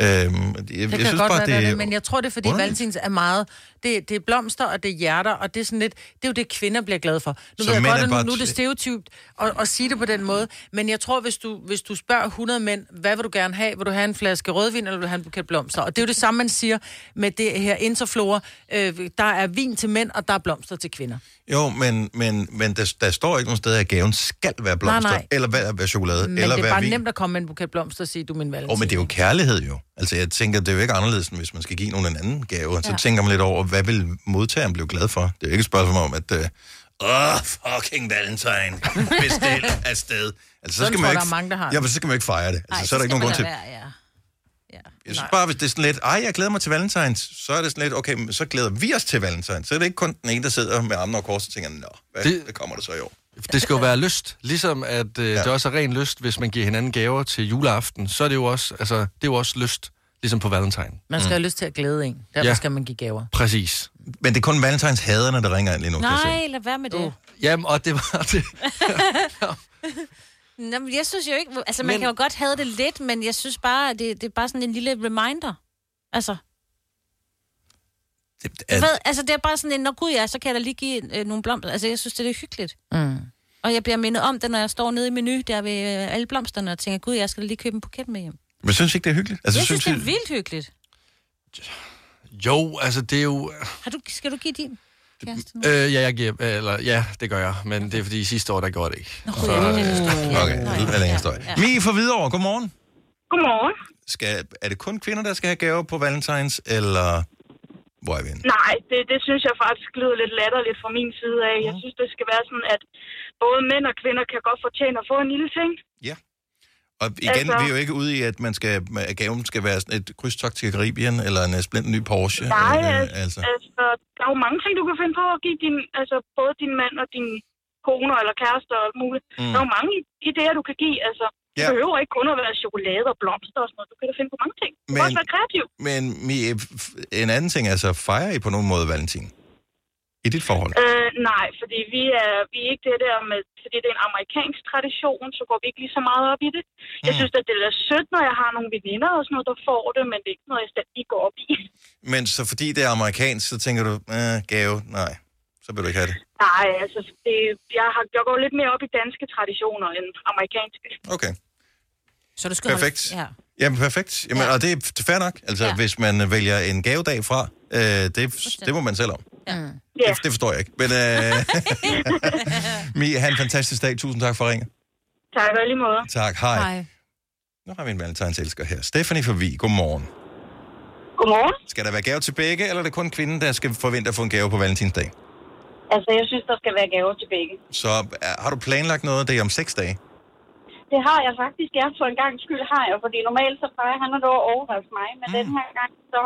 Øhm, jeg, Det jeg kan synes godt bare, være, det det er men jeg tror, det er, fordi underligt. valentins er meget... Det, det er blomster, og det er hjerter, og det er sådan lidt... Det er jo det, kvinder bliver glade for. Nu Så ved jeg godt, er at nu, nu er det stereotypt at, at sige det på den måde, men jeg tror, hvis du, hvis du spørger 100 mænd, hvad vil du gerne have? Vil du have en flaske rødvin, eller vil du have en buket blomster? Og det er jo det samme, man siger med det her interflora. Øh, der er vin til mænd, og der er blomster til kvinder. Jo, men, men, men der, der står ikke nogen steder, at gaven skal være blomster, Nej, nej. eller være, være chokolade, Men eller det er være bare vin. nemt at komme med en buket blomster og sige, du er min valentin. Oh, men det er jo kærlighed jo. Altså, jeg tænker, det er jo ikke anderledes, end hvis man skal give nogen en anden gave. Så Ja. tænker man lidt over, hvad vil modtageren blive glad for? Det er jo ikke et spørgsmål om, at... Øh, Åh, fucking valentine. Bestil afsted. Altså, så skal tror man jeg, ikke, der er mange, der har Ja, det. men så skal man ikke fejre det. Altså, Ej, så er der ikke nogen grund til... Være, ja. Jeg synes bare, hvis det er sådan lidt, ej, jeg glæder mig til valentines, så er det sådan lidt, okay, men så glæder vi os til valentines. Så er det ikke kun den ene, der sidder med armene og kors og tænker, nå, hvad, det... hvad kommer der så i år? Det skal jo være lyst. Ligesom at øh, ja. det også er ren lyst, hvis man giver hinanden gaver til juleaften, så er det jo også, altså, det er jo også lyst, ligesom på valentine. Man skal mm. have lyst til at glæde en. Derfor Ja. skal man give gaver. Præcis. Men det er kun valentines haderne, der ringer ind lige nu. Nej, lad være med det. Uh. Jamen, og det var det. Nå, men jeg synes jo ikke... Altså, man Men- kan jo godt have det lidt, men jeg synes bare, at det, det er bare sådan en lille reminder. Altså, Det, du ved, altså det er bare sådan en, når gud ja, så kan jeg da lige give øh, nogle blomster. Altså, jeg synes, det er hyggeligt. Mm. Og jeg bliver mindet om det, når jeg står nede i menu, der ved øh, alle blomsterne, og tænker, gud, jeg skal da lige købe en buket med hjem. Men synes ikke, det er hyggeligt? Altså, jeg synes, I- det er vildt hyggeligt. Jo, altså det er jo... Har du, skal du give din? Øh, ja, jeg giver, eller, ja, det gør jeg, men det er fordi sidste år, der gjorde det ikke. Så, øh, Okay, det er længere historie. Mie fra Hvidovre, godmorgen. Godmorgen. Skal, er det kun kvinder, der skal have gaver på valentines, eller hvor er vi henne? Nej, det, det synes jeg faktisk lyder lidt latterligt fra min side af. Jeg synes, det skal være sådan, at både mænd og kvinder kan godt fortjene at få en lille ting. Og igen, Altså- vi er jo ikke ude i, at, man skal, at gaven skal være sådan et krydstogt til Karibien, eller en øh, splint ny Porsche. Nej, øh, altså. altså. der er jo mange ting, du kan finde på at give din, altså både din mand og din kone eller kæreste og alt muligt. Mm. Der er jo mange idéer, du kan give, altså. Det Ja. behøver ikke kun at være chokolade og blomster og sådan noget. Du kan da finde på mange ting. Du kan Men- også være kreativ. Men Mi- f- en anden ting er så, fejrer I på nogen måde valentin? I dit forhold? Øh, nej, fordi vi er, vi er ikke det der med, fordi det er en amerikansk tradition, så går vi ikke lige så meget op i det. Jeg Mm. synes, at det er sødt, når jeg har nogle veninder og sådan noget, der får det, men det er ikke noget, jeg lige går op i. Men så fordi det er amerikansk, så tænker du, øh, gave, nej, så vil du ikke have det. Nej, altså, det, jeg, har, jeg går lidt mere op i danske traditioner end amerikanske. Okay. Så du skal Perfekt. Holde, ja. Jamen, perfekt. Jamen, ja. Og det er fair nok. Altså, ja. Hvis man vælger en gavedag fra, øh, det, det må man selv om. Ja. Det, det forstår jeg ikke. Men øh, Mi, have en fantastisk dag. Tusind tak for ringet. Tak, og i lige måde. Tak, hej. Nu har vi en valentinselsker her. Stephanie for Vi, godmorgen. Godmorgen. Skal der være gave til begge, eller er det kun kvinden, der skal forvente at få en gave på valentinsdag? Altså, jeg synes, der skal være gaver til begge. Så er, har du planlagt noget, det er om seks dage? Det har jeg faktisk. Ja, for en gang skyld har jeg, fordi normalt så plejer han at overraske mig, men mm. den her gang, så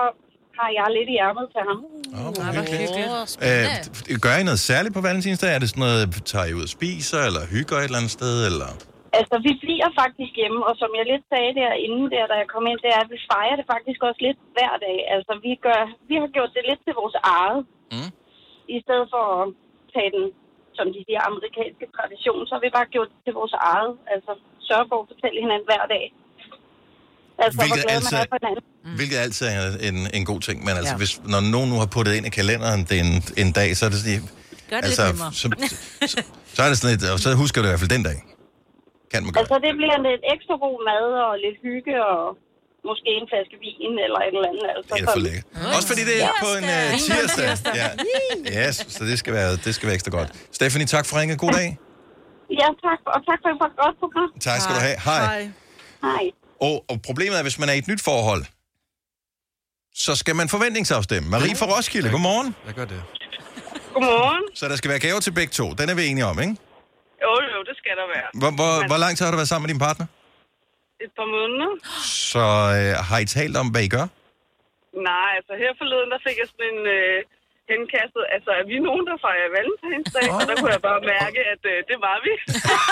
har jeg lidt i ærmet til ham. Øh, gør I noget særligt på valentinsdag? Er det sådan noget, tager I ud og spiser, eller hygger et eller andet sted, eller... Altså, vi bliver faktisk hjemme, og som jeg lidt sagde derinde, der, da jeg kom ind, det er, at vi fejrer det faktisk også lidt hver dag. Altså, vi, gør, vi har gjort det lidt til vores eget. Mm. I stedet for at tage den, som de siger, amerikanske tradition, så har vi bare gjort det til vores eget. Altså, sørge for at fortælle hinanden hver dag. Altså, Hvilket hvor glad altså- man er for hinanden. Mm. Hvilket altid er en, en god ting. Men altså, Ja. hvis, når nogen nu har puttet ind i kalenderen det er en, en dag, så er det sådan... Gør det altså, lidt så, så, så, er det sådan lidt, og så husker du i hvert fald den dag. Kan man gøre. Altså, det bliver lidt ekstra god mad og lidt hygge og måske en flaske vin eller et eller andet. Altså, Det er for lækkert. Også fordi det er på en uh, tirsdag. Ja. Yes, så det skal, være, det skal være ekstra godt. Stephanie, tak for ringet. God dag. Ja, tak. Og tak for et godt program. Tak skal du have. Hej. Hej. Og, og problemet er, hvis man er i et nyt forhold, så skal man forventningsafstemme. Marie fra Roskilde, godmorgen. Jeg gør det. Godmorgen. Så der skal være gaver til begge to. Den er vi enige om, ikke? Jo, jo, det skal der være. Hvor, hvor, hvor lang tid har du været sammen med din partner? Et par måneder. Så øh, har I talt om, hvad I gør? Nej, altså her forleden, der fik jeg sådan en øh, henkastet. Altså, er vi nogen, der fejrer valentinsdag? Oh. Og der kunne jeg bare mærke, at øh, det var vi.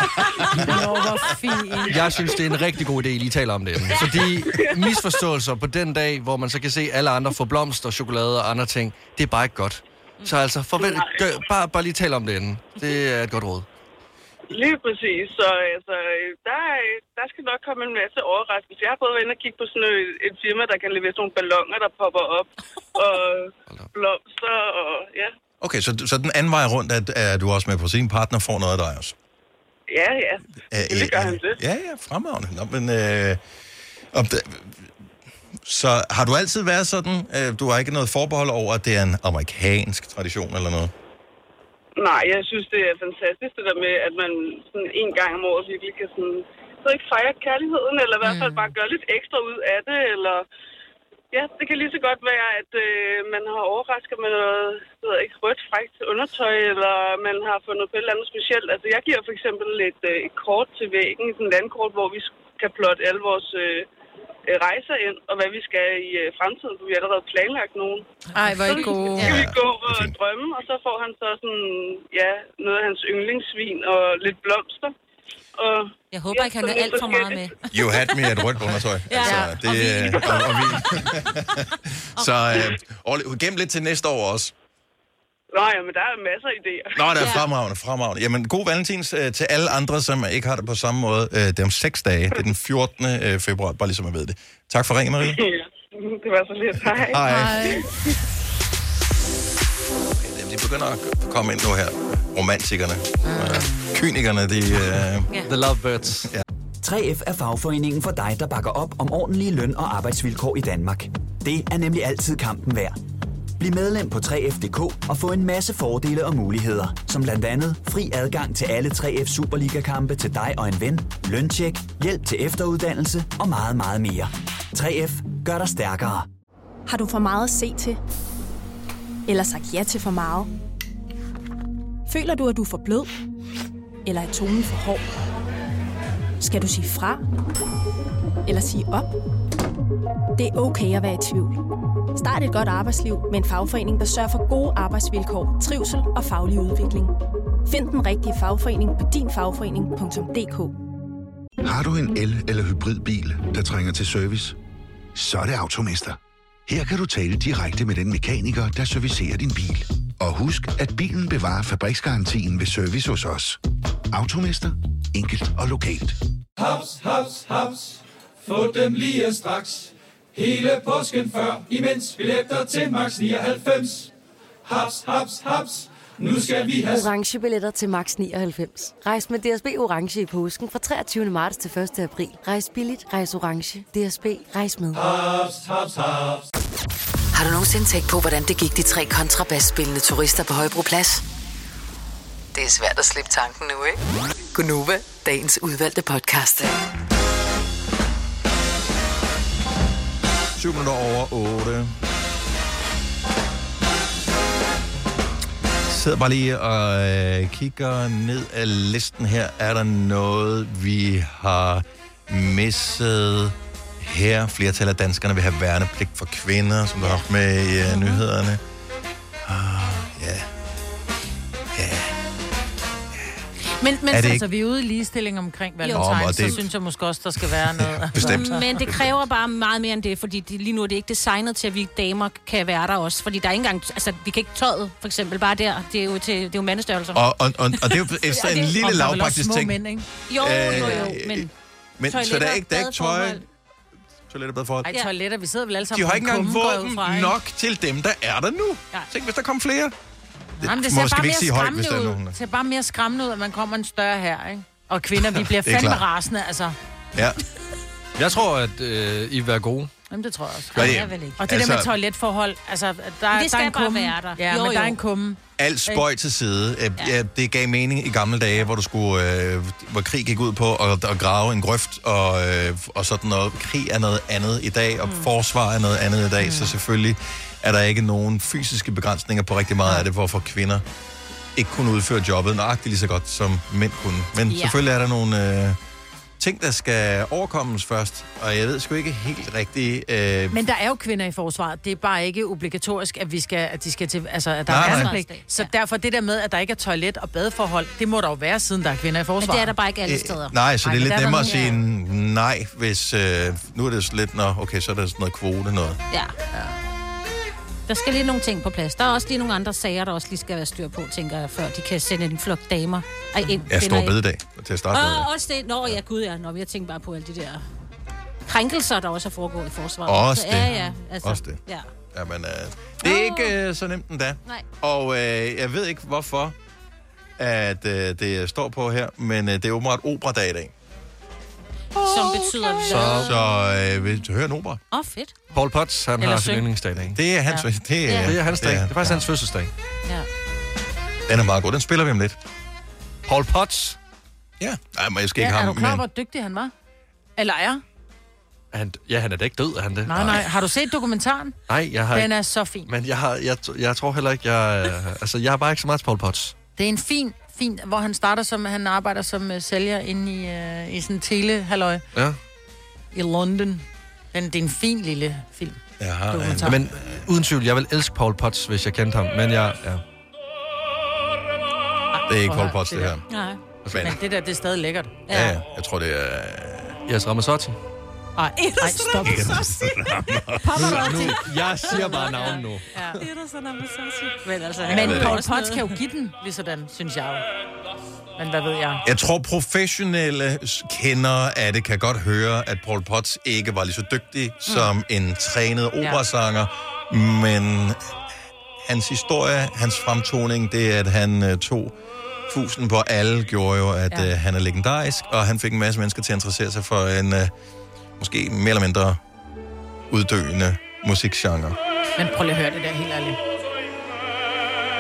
Nå, hvor fint. Jeg synes, det er en rigtig god idé, I lige taler om det. Fordi misforståelser på den dag, hvor man så kan se alle andre få blomster, chokolade og andre ting, det er bare ikke godt. Så altså, forvent, gør, bare, bare lige tale om det inden. Det er et godt råd. Lige præcis. Så altså, der, der skal nok komme en masse overraskelser. Jeg har både været inde og kigge på sådan et, et firma, der kan levere sådan nogle ballonger, der popper op. Og blomster og ja. Okay, så, så den anden vej rundt, at, er du også med på sin partner får noget af dig også? Ja, ja. Øh, Det gør han det. Ja, ja, fremragende. Nå, men, øh, om det, så har du altid været sådan? Øh, du har ikke noget forbehold over, at det er en amerikansk tradition eller noget? Nej, jeg synes, det er fantastisk, det der med, at man sådan en gang om året virkelig kan sådan, så ikke fejre kærligheden, eller i hvert fald bare gøre lidt ekstra ud af det, eller ja, det kan lige så godt være, at øh, man har overrasket med noget, jeg ved ikke, rødt frækt undertøj, eller man har fundet på et eller andet specielt. Altså, jeg giver for eksempel et, øh, et kort til væggen, sådan et landkort, hvor vi kan plotte alle vores øh, rejser ind, og hvad vi skal i øh, fremtiden, for vi har allerede planlagt nogen. Ej, hvor er I Så gode. kan vi gå og drømme, og så får han så sådan, ja, noget af hans yndlingssvin og lidt blomster. Og, Jeg håber ikke, han så lidt alt for meget med. You had me et rødt undertøj. Ja, altså, og det, vin. og, og vin. så øh, gem lidt til næste år også. Nå ja, men der er masser af idéer. Nå, det er fremragende, fremragende. Jamen, god valentins øh, til alle andre, som ikke har det på samme måde. Øh, det er om seks dage. Det er den 14. øh, februar, bare ligesom jeg ved det. Tak for ringen, Marie. Ja, det var så lidt. Hej. Hej. Jamen, de begynder at komme ind nu her. Romantikerne. Øh, kynikerne, de... Øh, The Lovebirds. Ja. 3F er fagforeningen for dig, der bakker op om ordentlige løn- og arbejdsvilkår i Danmark. Det er nemlig altid kampen værd. Bliv medlem på 3F.dk og få en masse fordele og muligheder, som blandt andet fri adgang til alle 3F Superliga-kampe til dig og en ven, løntjek, hjælp til efteruddannelse og meget, meget mere. 3F gør dig stærkere. Har du for meget at se til? Eller sagt ja til for meget? Føler du, at du er for blød? Eller er tonen for hård? Skal du sige fra? Eller sige op? Det er okay at være i tvivl. Start et godt arbejdsliv med en fagforening, der sørger for gode arbejdsvilkår, trivsel og faglig udvikling. Find den rigtige fagforening på dinfagforening.dk Har du en el- eller hybridbil, der trænger til service? Så er det Automester. Her kan du tale direkte med den mekaniker, der servicerer din bil. Og husk, at bilen bevarer fabriksgarantien ved service hos os. Automester. Enkelt og lokalt. Haps, haps, haps. Få dem lige straks. Hele påsken før, imens billetter til max 99. Haps, haps, haps. Nu skal vi have... Orange billetter til max 99. Rejs med DSB Orange i påsken fra 23. marts til 1. april. Rejs billigt, rejs orange. DSB, rejs med. Haps, haps, haps. Har du nogensinde tænkt på, hvordan det gik de tre kontrabasspillende turister på Højbroplads? Det er svært at slippe tanken nu, ikke? Gunova, dagens udvalgte podcast. 7 minutter over 8. sidder bare lige og øh, kigger ned af listen her. Er der noget, vi har misset her? Flertal af danskerne vil have værnepligt for kvinder, som du har haft med i øh, nyhederne. Ah, Men, men Er det altså, ikke- vi er ude i ligestilling omkring Jo, Valentine, og så det- synes jeg måske også, der skal være noget. Bestemt. Men det kræver bare meget mere end det, fordi det, lige nu er det ikke designet til, at vi damer kan være der også. Fordi der er ikke engang... Altså, vi kan ikke tøjet, for eksempel, bare der. Det er jo, til, det er jo mandestørrelser. Og, og, og, og det er jo efter Ja, en det- lille lavpraktisk ting. mænd, ikke? Jo, jo, jo, Øh, men... Men så der er Toiletter, ikke, der er ikke tøj. Toiletter, badeforhold. Ej, toiletter, vi sidder vel alle sammen De har ikke en engang våben fra, ikke? nok til dem, der er der nu. Ja. Tænk, hvis der kom flere. Jamen, det må ser skal bare mere ikke sige højt, hvis skræmmende der er ud. nogen. Det ser bare mere skræmmende ud, at man kommer en større her, ikke? Og kvinder, vi bliver er fandme klart. rasende, altså. Ja. Jeg tror, at øh, I vil være gode. Jamen, det tror jeg også. Er det? jeg vil ikke. Og det der Altså- med toiletforhold, altså, der, det der er skal en bare kumme. være der. Ja, Jo, men der er jo. en kumme. Alt spøj til side. Ja. Ja, det gav mening i gamle dage, hvor du skulle, øh, hvor krig gik ud på at, at grave en grøft og, øh, og sådan noget. Krig er noget andet i dag, og mm. forsvar er noget andet i dag, mm. så selvfølgelig er der ikke nogen fysiske begrænsninger på rigtig meget af det, hvorfor kvinder ikke kunne udføre jobbet nøjagtigt lige så godt, som mænd kunne. Men Ja. ja. selvfølgelig er der nogle øh, ting, der skal overkommes først, og jeg ved sgu ikke helt rigtigt... Øh, Men der er jo kvinder i forsvaret. Det er bare ikke obligatorisk, at, vi skal, at de skal til... Altså, at der Nej, er nej. Så derfor det der med, at der ikke er toilet og badeforhold, det må der jo være, siden der er kvinder i forsvaret. Men det er der bare ikke alle Øh, steder. Nej, så det er lidt er nemmere at sige nej, hvis... Øh, nu er det lidt, nå, okay, så er der sådan noget kvote noget. Ja. Der skal lige nogle ting på plads. Der er også lige nogle andre sager, der også lige skal være styr på, tænker jeg, før de kan sende en flok damer Ej, ind. Stor ind. bededag til at starte med. Og også det. Nå, ja, gud ja. Nå, jeg tænker bare på alle de der krænkelser, der også er foregået i forsvaret. Også Så, det. Ja, ja. Altså, Også det. Ja. Jamen, øh, det er ikke øh, så nemt endda. Nej. Og øh, jeg ved ikke, hvorfor at øh, det står på her, men øh, det er åbenbart operadag i dag. Som betyder Så, så øh, vil du høre en opera? Åh, oh, fedt. Paul Potts, han Eller har sin syng. yndlingsdag i dag. Det er hans, Ja. ja. det, er, Ja. Det er hans dag. Det er faktisk ja. hans fødselsdag. Ja. Den er meget god. Den spiller vi om lidt. Paul Potts, Ja. Nej, men jeg skal Ja, ikke er have du ham. klar, Men, hvor dygtig han var? Eller er? han, ja, han er da ikke død, er han det? Nej, nej. Har du set dokumentaren? Nej, jeg har Den ikke. er så fin. Men jeg, har, jeg, jeg tror heller ikke, jeg... altså, jeg har bare ikke så meget til Paul Potts. Det er en fin, fin, hvor han starter som, han arbejder som uh, sælger inde i, uh, i sådan en telehalløj Ja. i London. Den, det er en fin lille film. en, Dokumentar. Men uden tvivl, jeg vil elske Paul Potts, hvis jeg kendte ham. Men jeg... Ja. det er ikke Paul Potts, det her. Nej. Men, Men det der, det er stadig lækkert. ja, ja, jeg tror, det er... Yes, Ramazzotti. Ej, ej, stop. Nu, jeg siger bare navnet nu. Men, altså, men Paul. Potts kan jo give den, lige sådan, synes jeg jo. Men hvad ved jeg? Jeg tror, professionelle kendere af det kan godt høre, at Paul Potts ikke var lige så dygtig mm. som en trænet operasanger, men hans historie, hans fremtoning, det er, at han øh, tog fusen på alle, gjorde jo, at Ja. øh, han er legendarisk, og han fik en masse mennesker til at interessere sig for en øh, måske mere eller mindre uddøende musikgenre. Men prøv lige at høre det der helt ærligt.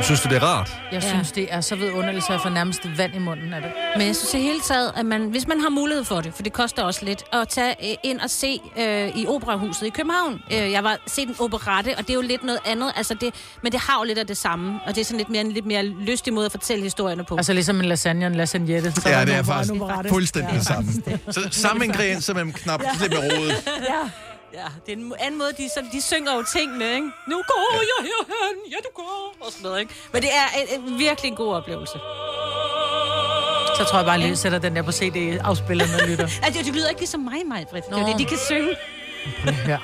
Synes du, det er rart? Jeg Ja. synes, det er så vidunderligt, så jeg får nærmest vand i munden af det. Men jeg synes i hele taget, at man, hvis man har mulighed for det, for det koster også lidt, at tage øh, ind og se øh, i Operahuset i København. Øh, jeg var set en operette, og det er jo lidt noget andet, altså det, men det har jo lidt af det samme, og det er sådan lidt mere, en lidt mere lystig måde at fortælle historierne på. Altså ligesom en lasagne og en lasagnette. Så Ja, det er faktisk fuldstændig det samme. Så samme ingredienser, men knap lidt med rodet. ja. Ja, det er en anden måde, de, så, de synger jo tingene, ikke? Nu går jeg herhen, ja du går, og sådan noget, ikke? Men det er en, en virkelig en god oplevelse. Så tror jeg bare, at jeg sætter den der på CD-afspilleren og lytter. Altså, det lyder ikke ligesom mig, mig, Britt. Det er det, de kan synge. Ja.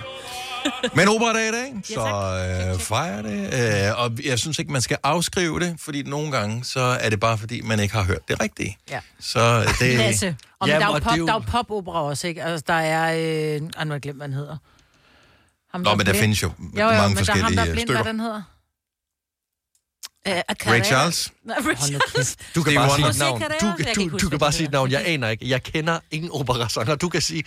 Men operadag i dag, så øh, fejrer det. Øh, og jeg synes ikke, man skal afskrive det, fordi nogle gange, så er det bare fordi, man ikke har hørt det rigtige. Ja. Så det... Lasse. Og men Jamen, der er jo og pop, er jo- der er popopera også, ikke? Altså, der er... Øh... Nu har jeg glemt, hvad han hedder. Ham, Nå, men der blind. findes jo jo, mange jo, men der er ham, forskellige, der er øh, blind, stykker. hvad den hedder. Uh, Ray Charles? Nej, Ray Charles. Du kan bare sige et navn. Du, du, du, huske, kan bare sige et navn. Jeg aner ikke. Jeg kender ingen operasanger. Du kan sige...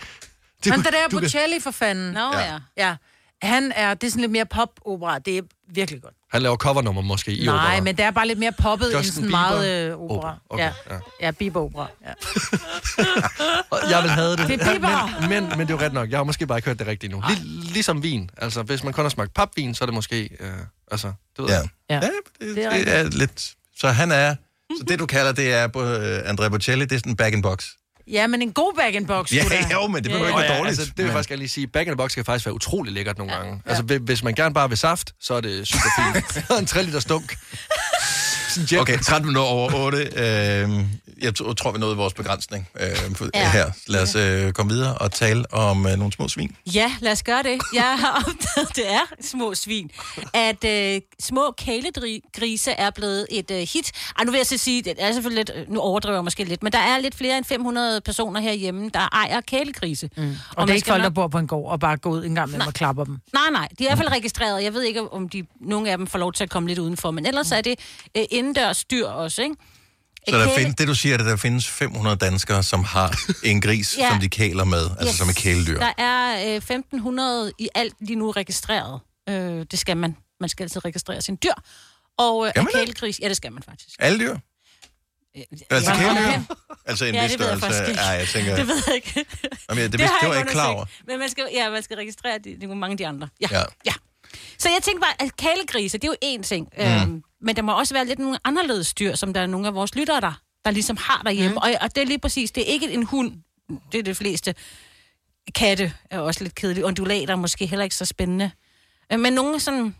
Du, Men det der kan- Bocelli for fanden. Nå, ja. Ja. Han er, det er sådan lidt mere pop-opera. Det er virkelig godt. Han laver covernummer måske i Nej, opera. men det er bare lidt mere poppet end Justin sådan Bieber? meget øh, opera. Opera, okay, ja. ja. ja, Bieber-opera. Ja. Og Jeg vil have det. Det er Bieber. Men, men, men det er jo ret nok. Jeg har måske bare ikke hørt det rigtigt nu. Lig, ligesom vin. Altså, hvis man kun har smagt papvin, så er det måske... Øh, altså, det ved Ja. jeg. Ja. Ja, det, det, det er lidt... Så han er... Så det, du kalder, det er uh, Andrea Bocelli, det er sådan en back in box. Ja, men en god back-in-box. Ja, sgu da. jo, men det behøver ikke Nå være ja, dårligt. Altså, det vil jeg faktisk gerne lige sige. Back in box kan faktisk være utrolig lækkert nogle gange. Altså, hvi- hvis man gerne bare vil saft, så er det super fint. en 3 liter stunk. Jet. Okay, 13 minutter over 8. Øh, jeg t- tror, vi nåede vores begrænsning øh, for, Ja. her. Lad os øh, komme videre og tale om øh, nogle små svin. Ja, lad os gøre det. Jeg har opdaget, det er små svin, at øh, små kæledgrise er blevet et øh, hit. Ej, nu vil jeg så sige, det er selvfølgelig lidt, nu overdriver jeg måske lidt, men der er lidt flere end 500 personer herhjemme, der ejer kælegrise. Mm. Og, og det er man ikke skal folk, der nok- bor på en gård og bare går ud en gang med og klapper dem. Nej, nej, de er i hvert fald registreret. Jeg ved ikke, om de, nogle af dem får lov til at komme lidt udenfor, men ellers er det øh, indendørs dyr også, ikke? Så der findes, det du siger, er, at der findes 500 danskere, som har en gris, Ja. som de kæler med, altså Yes. som er kæledyr. Der er øh, 1500 i alt lige nu registreret. Øh, det skal man. Man skal altid registrere sin dyr. Og øh, kælegris, ja, det skal man faktisk. Alle dyr? Altså Ja, kæledyr? Altså en Ja, vis jeg størrelse? faktisk ikke. Ja, jeg tænker... Det ved jeg ikke. Jamen, ja, det, Det vidste, det var jeg ikke klar over. Men man skal, ja, man skal registrere de, de, mange af de andre. Ja. Ja. ja. Så jeg tænkte bare, at kælegrise, det er jo én ting. Mm. Øhm, men der må også være lidt nogle anderledes dyr, som der er nogle af vores lyttere, der, der ligesom har derhjemme. Mm. Og, og det er lige præcis, det er ikke en hund. Det er det fleste. Katte er også lidt kedelige. Undulater er måske heller ikke så spændende. Øh, Men nogle sådan...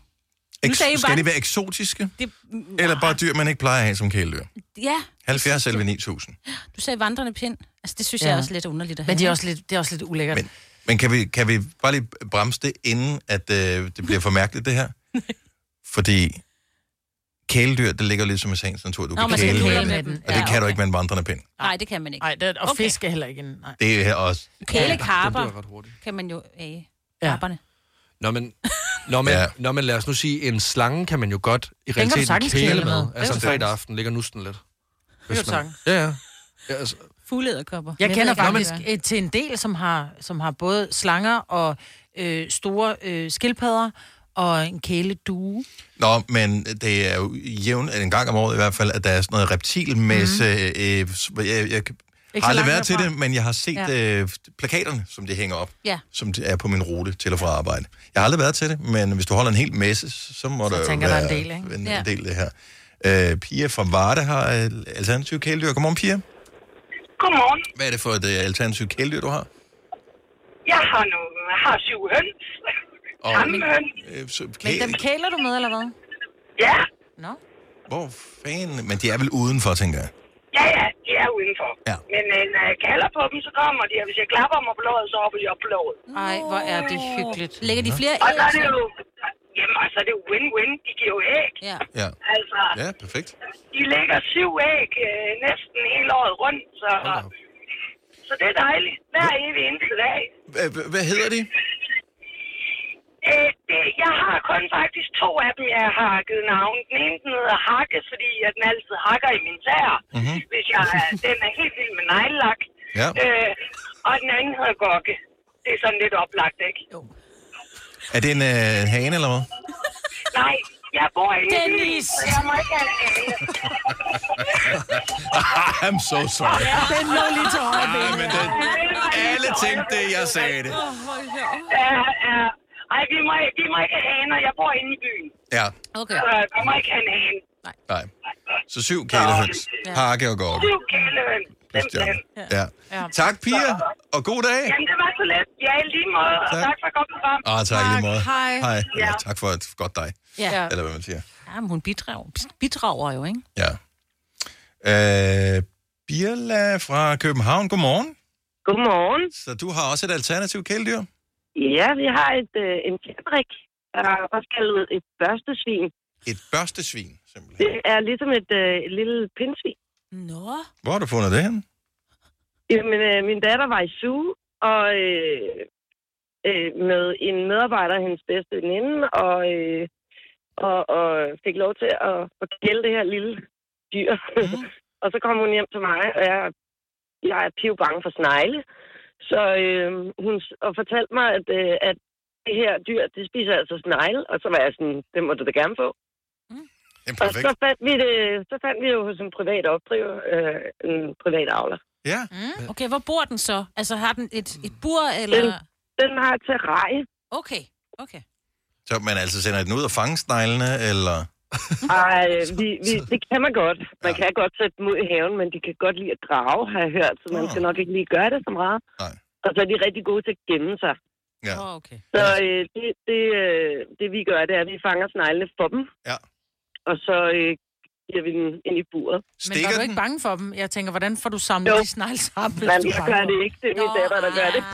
Eks- sagde skal bare- de være eksotiske? Det, Eller bare dyr, man ikke plejer at have som kæledyr? ja, 70 eller 9000. du sagde vandrende pind. Altså, det synes Ja. jeg er også lidt underligt at have. Men det er også lidt, det er også lidt ulækkert. Men, men kan, vi, kan vi bare lige bremse det, inden at øh, det bliver for mærkeligt, det her? Fordi kæledyr, det ligger lidt som i sagens natur. Du Nå, kan kæle kæle med med det. dem. Og det Ja, kan du okay. ikke med en vandrende pind. Nej, det kan man ikke. Nej, det, og Okay. fisk er heller ikke en... Nej. Det er også... Kælekarper kan man jo æge. Ja. Karperne. Når man, når man, Ja. når man lad os nu sige, en slange kan man jo godt i realiteten kæle kæle med. med. Altså en fredag aften ligger nusten lidt. Det sagtens. Ja, ja. ja altså, Fugleæderkopper. Jeg Men kender faktisk et, til en del, som har, som har både slanger og øh, store øh, skildpadder og en kæledue. Nå, men det er jo jævnt, en gang om året i hvert fald, at der er sådan noget reptilmesse. Mm. Øh, jeg, jeg Ikke har aldrig været til det, men jeg har set Ja. øh, plakaterne, som de hænger op, Ja. som de er på min rute til og fra arbejde. Jeg har aldrig været til det, men hvis du holder en hel messe, så må Så der jo tænker der være en del, ikke? en, Ja. en del det her. Øh, Pia fra Varde har øh, alternativ kæledyr. Godmorgen, Pia. Godmorgen. Hvad er det for et øh, alternativ kæledyr, du har? Jeg har, nogle, jeg har syv høns. Og, Tamhøns. øh, så, Men kæ- dem kæler du med, eller hvad? Ja, Nå. Hvor fanden? Men de er vel udenfor, tænker jeg. ja, ja, de er udenfor. Ja. Men øh, når jeg kalder på dem, så kommer de, og hvis jeg klapper dem op på låret, så hopper de op på låret. Ej, hvor er det hyggeligt. Lægger de flere Og æg? så er det så? jo, jamen, altså, det er jo win-win. De giver jo æg. Ja. Ja, Altså, ja perfekt. de lægger syv æg øh, næsten hele året rundt, så, så det er dejligt. Hver evig eneste dag. Hva- hva- Hvad hedder de? Øh, det, jeg har kun faktisk to af dem, jeg har givet navn. Den ene den hedder Hakke, fordi at den altid hakker i min tær. Mhm. Hvis jeg, den er helt vild med neglelak. Ja. Øh, og den anden hedder Gokke. Det er sådan lidt oplagt, ikke? Jo. Er det en øh, hane, eller hvad? Nej, Jeg bor i Dennis! jeg må ikke have en. I'm so sorry. Den lå lige til højre men den, alle tænkte det, jeg sagde det. Ja, ja. Ej, vi må, vi må ikke have aner. Jeg bor inde i byen. Ja, Okay. Så der må ikke have en ane. nej. Så syv kælehøns, hakke og gorke. Syv kælehøn. Stjerne. Ja. Tak, Pia, og god dag. Jamen, det var så let. Ja, i lige måde. Og Tak. tak for godt program. Ah, tak i lige måde. Hej. Hej. Ja. Ja, tak for et godt dig. Ja. Eller hvad man siger. Ja, men hun bidrager, bidrager jo, ikke? Ja. Øh, Birla fra København, godmorgen. Godmorgen. Så du har også et alternativt kæledyr? Ja, vi har et, øh, en kældrik, der er også kaldet et børstesvin. Et børstesvin, simpelthen. Det er ligesom et, øh, et lille pindsvin. Nå. Hvor har du fundet det hen? Jamen, øh, min datter var i suge, og øh, øh, med en medarbejder, hendes bedste veninde, og, øh, og, og fik lov til at, kælde det her lille dyr. Mm. og så kom hun hjem til mig, og jeg, jeg er piv bange for snegle. Så øh, hun og fortalte mig, at, øh, at det her dyr, det spiser altså snegle, og så var jeg sådan, det må du da gerne få. Ja, Og så fandt vi det, så fandt vi jo hos en privat opdriver, øh, en privat avler. Ja. Mm. Okay, hvor bor den så? Altså, har den et, et bur, eller... Den, den har et terrarie. Okay, okay. Så man altså sender den ud og fange sneglene, eller... Ej, vi, vi, det kan man godt. Man ja. kan godt sætte dem ud i haven, men de kan godt lide at grave, har jeg hørt. Så man skal nok ikke lige gøre det så meget. Nej. Og så er de rigtig gode til at gemme sig. Ja. Oh, okay. Så øh, det, det, øh, det vi gør, det er, at vi fanger sneglene for dem. Ja. Og så øh, giver vi den ind i buret. Men var du ikke bange for dem? Jeg tænker, hvordan får du samlet Jo. de snegle sammen? du er jeg gør det ikke. Det er min datter, der gør det.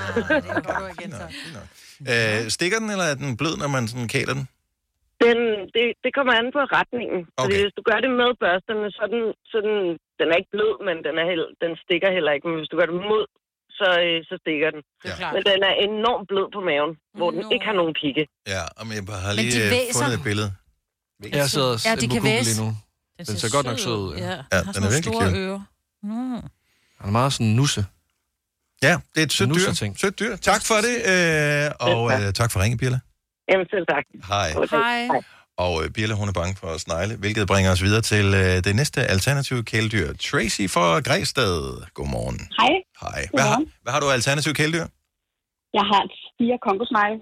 Øh, stikker den, eller er den blød, når man sådan kæler den? Den, det, det kommer an på retningen. Okay. Fordi hvis du gør det med børsterne, så er den, så den, den er ikke blød, men den, er held, den stikker heller ikke. Men hvis du gør det mod, så, øh, så stikker den. Klart. Men den er enormt blød på maven, hvor den ikke har nogen pigge. Ja, og jeg har Men lige de øh, fundet et billede. Jeg sidder Ja, ja, de kan Google lige nu. Den, den ser godt nok sød ud. Ja. Ja, Ja, den har den er virkelig store ører. Mm. Han er meget sådan nusse. Ja, det er et sødt dyr. Sødt dyr. Tak for det, øh, og øh, tak for ringen, Birla. Jamen selv tak. Hej. Hej. Og øh, Birla, hun er bange for at snegle, hvilket bringer os videre til øh, det næste alternative kæledyr. Tracy fra Græsted. Godmorgen. Hej. Hej. Hvad har, hvad har du af alternative kæledyr? Jeg har fire kongosnegle.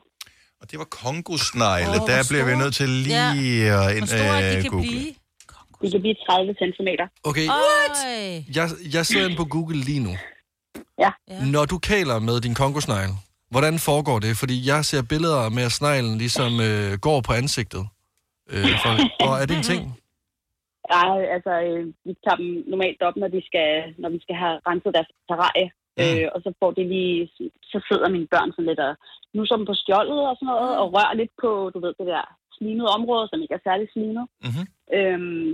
Og det var kongosnegle. Oh, hvor der bliver vi store. nødt til lige ja. at ind, øh, google. De kan blive 30 cm. Okay, jeg, jeg sidder inde på Google lige nu. Ja. Når du kæler med din kongosnegle, hvordan foregår det? Fordi jeg ser billeder med, at sneglen ligesom øh, går på ansigtet. Øh, for, og er det en ting? Ja, altså, øh, vi tager dem normalt op, når, de skal, når vi skal have renset deres terrarie. Mm. Øh, og så får de lige, så sidder mine børn sådan lidt og nu som på skjoldet og sådan noget, og rører lidt på, du ved, det der slimede område, som ikke er særlig slimet. Mm-hmm. Øhm,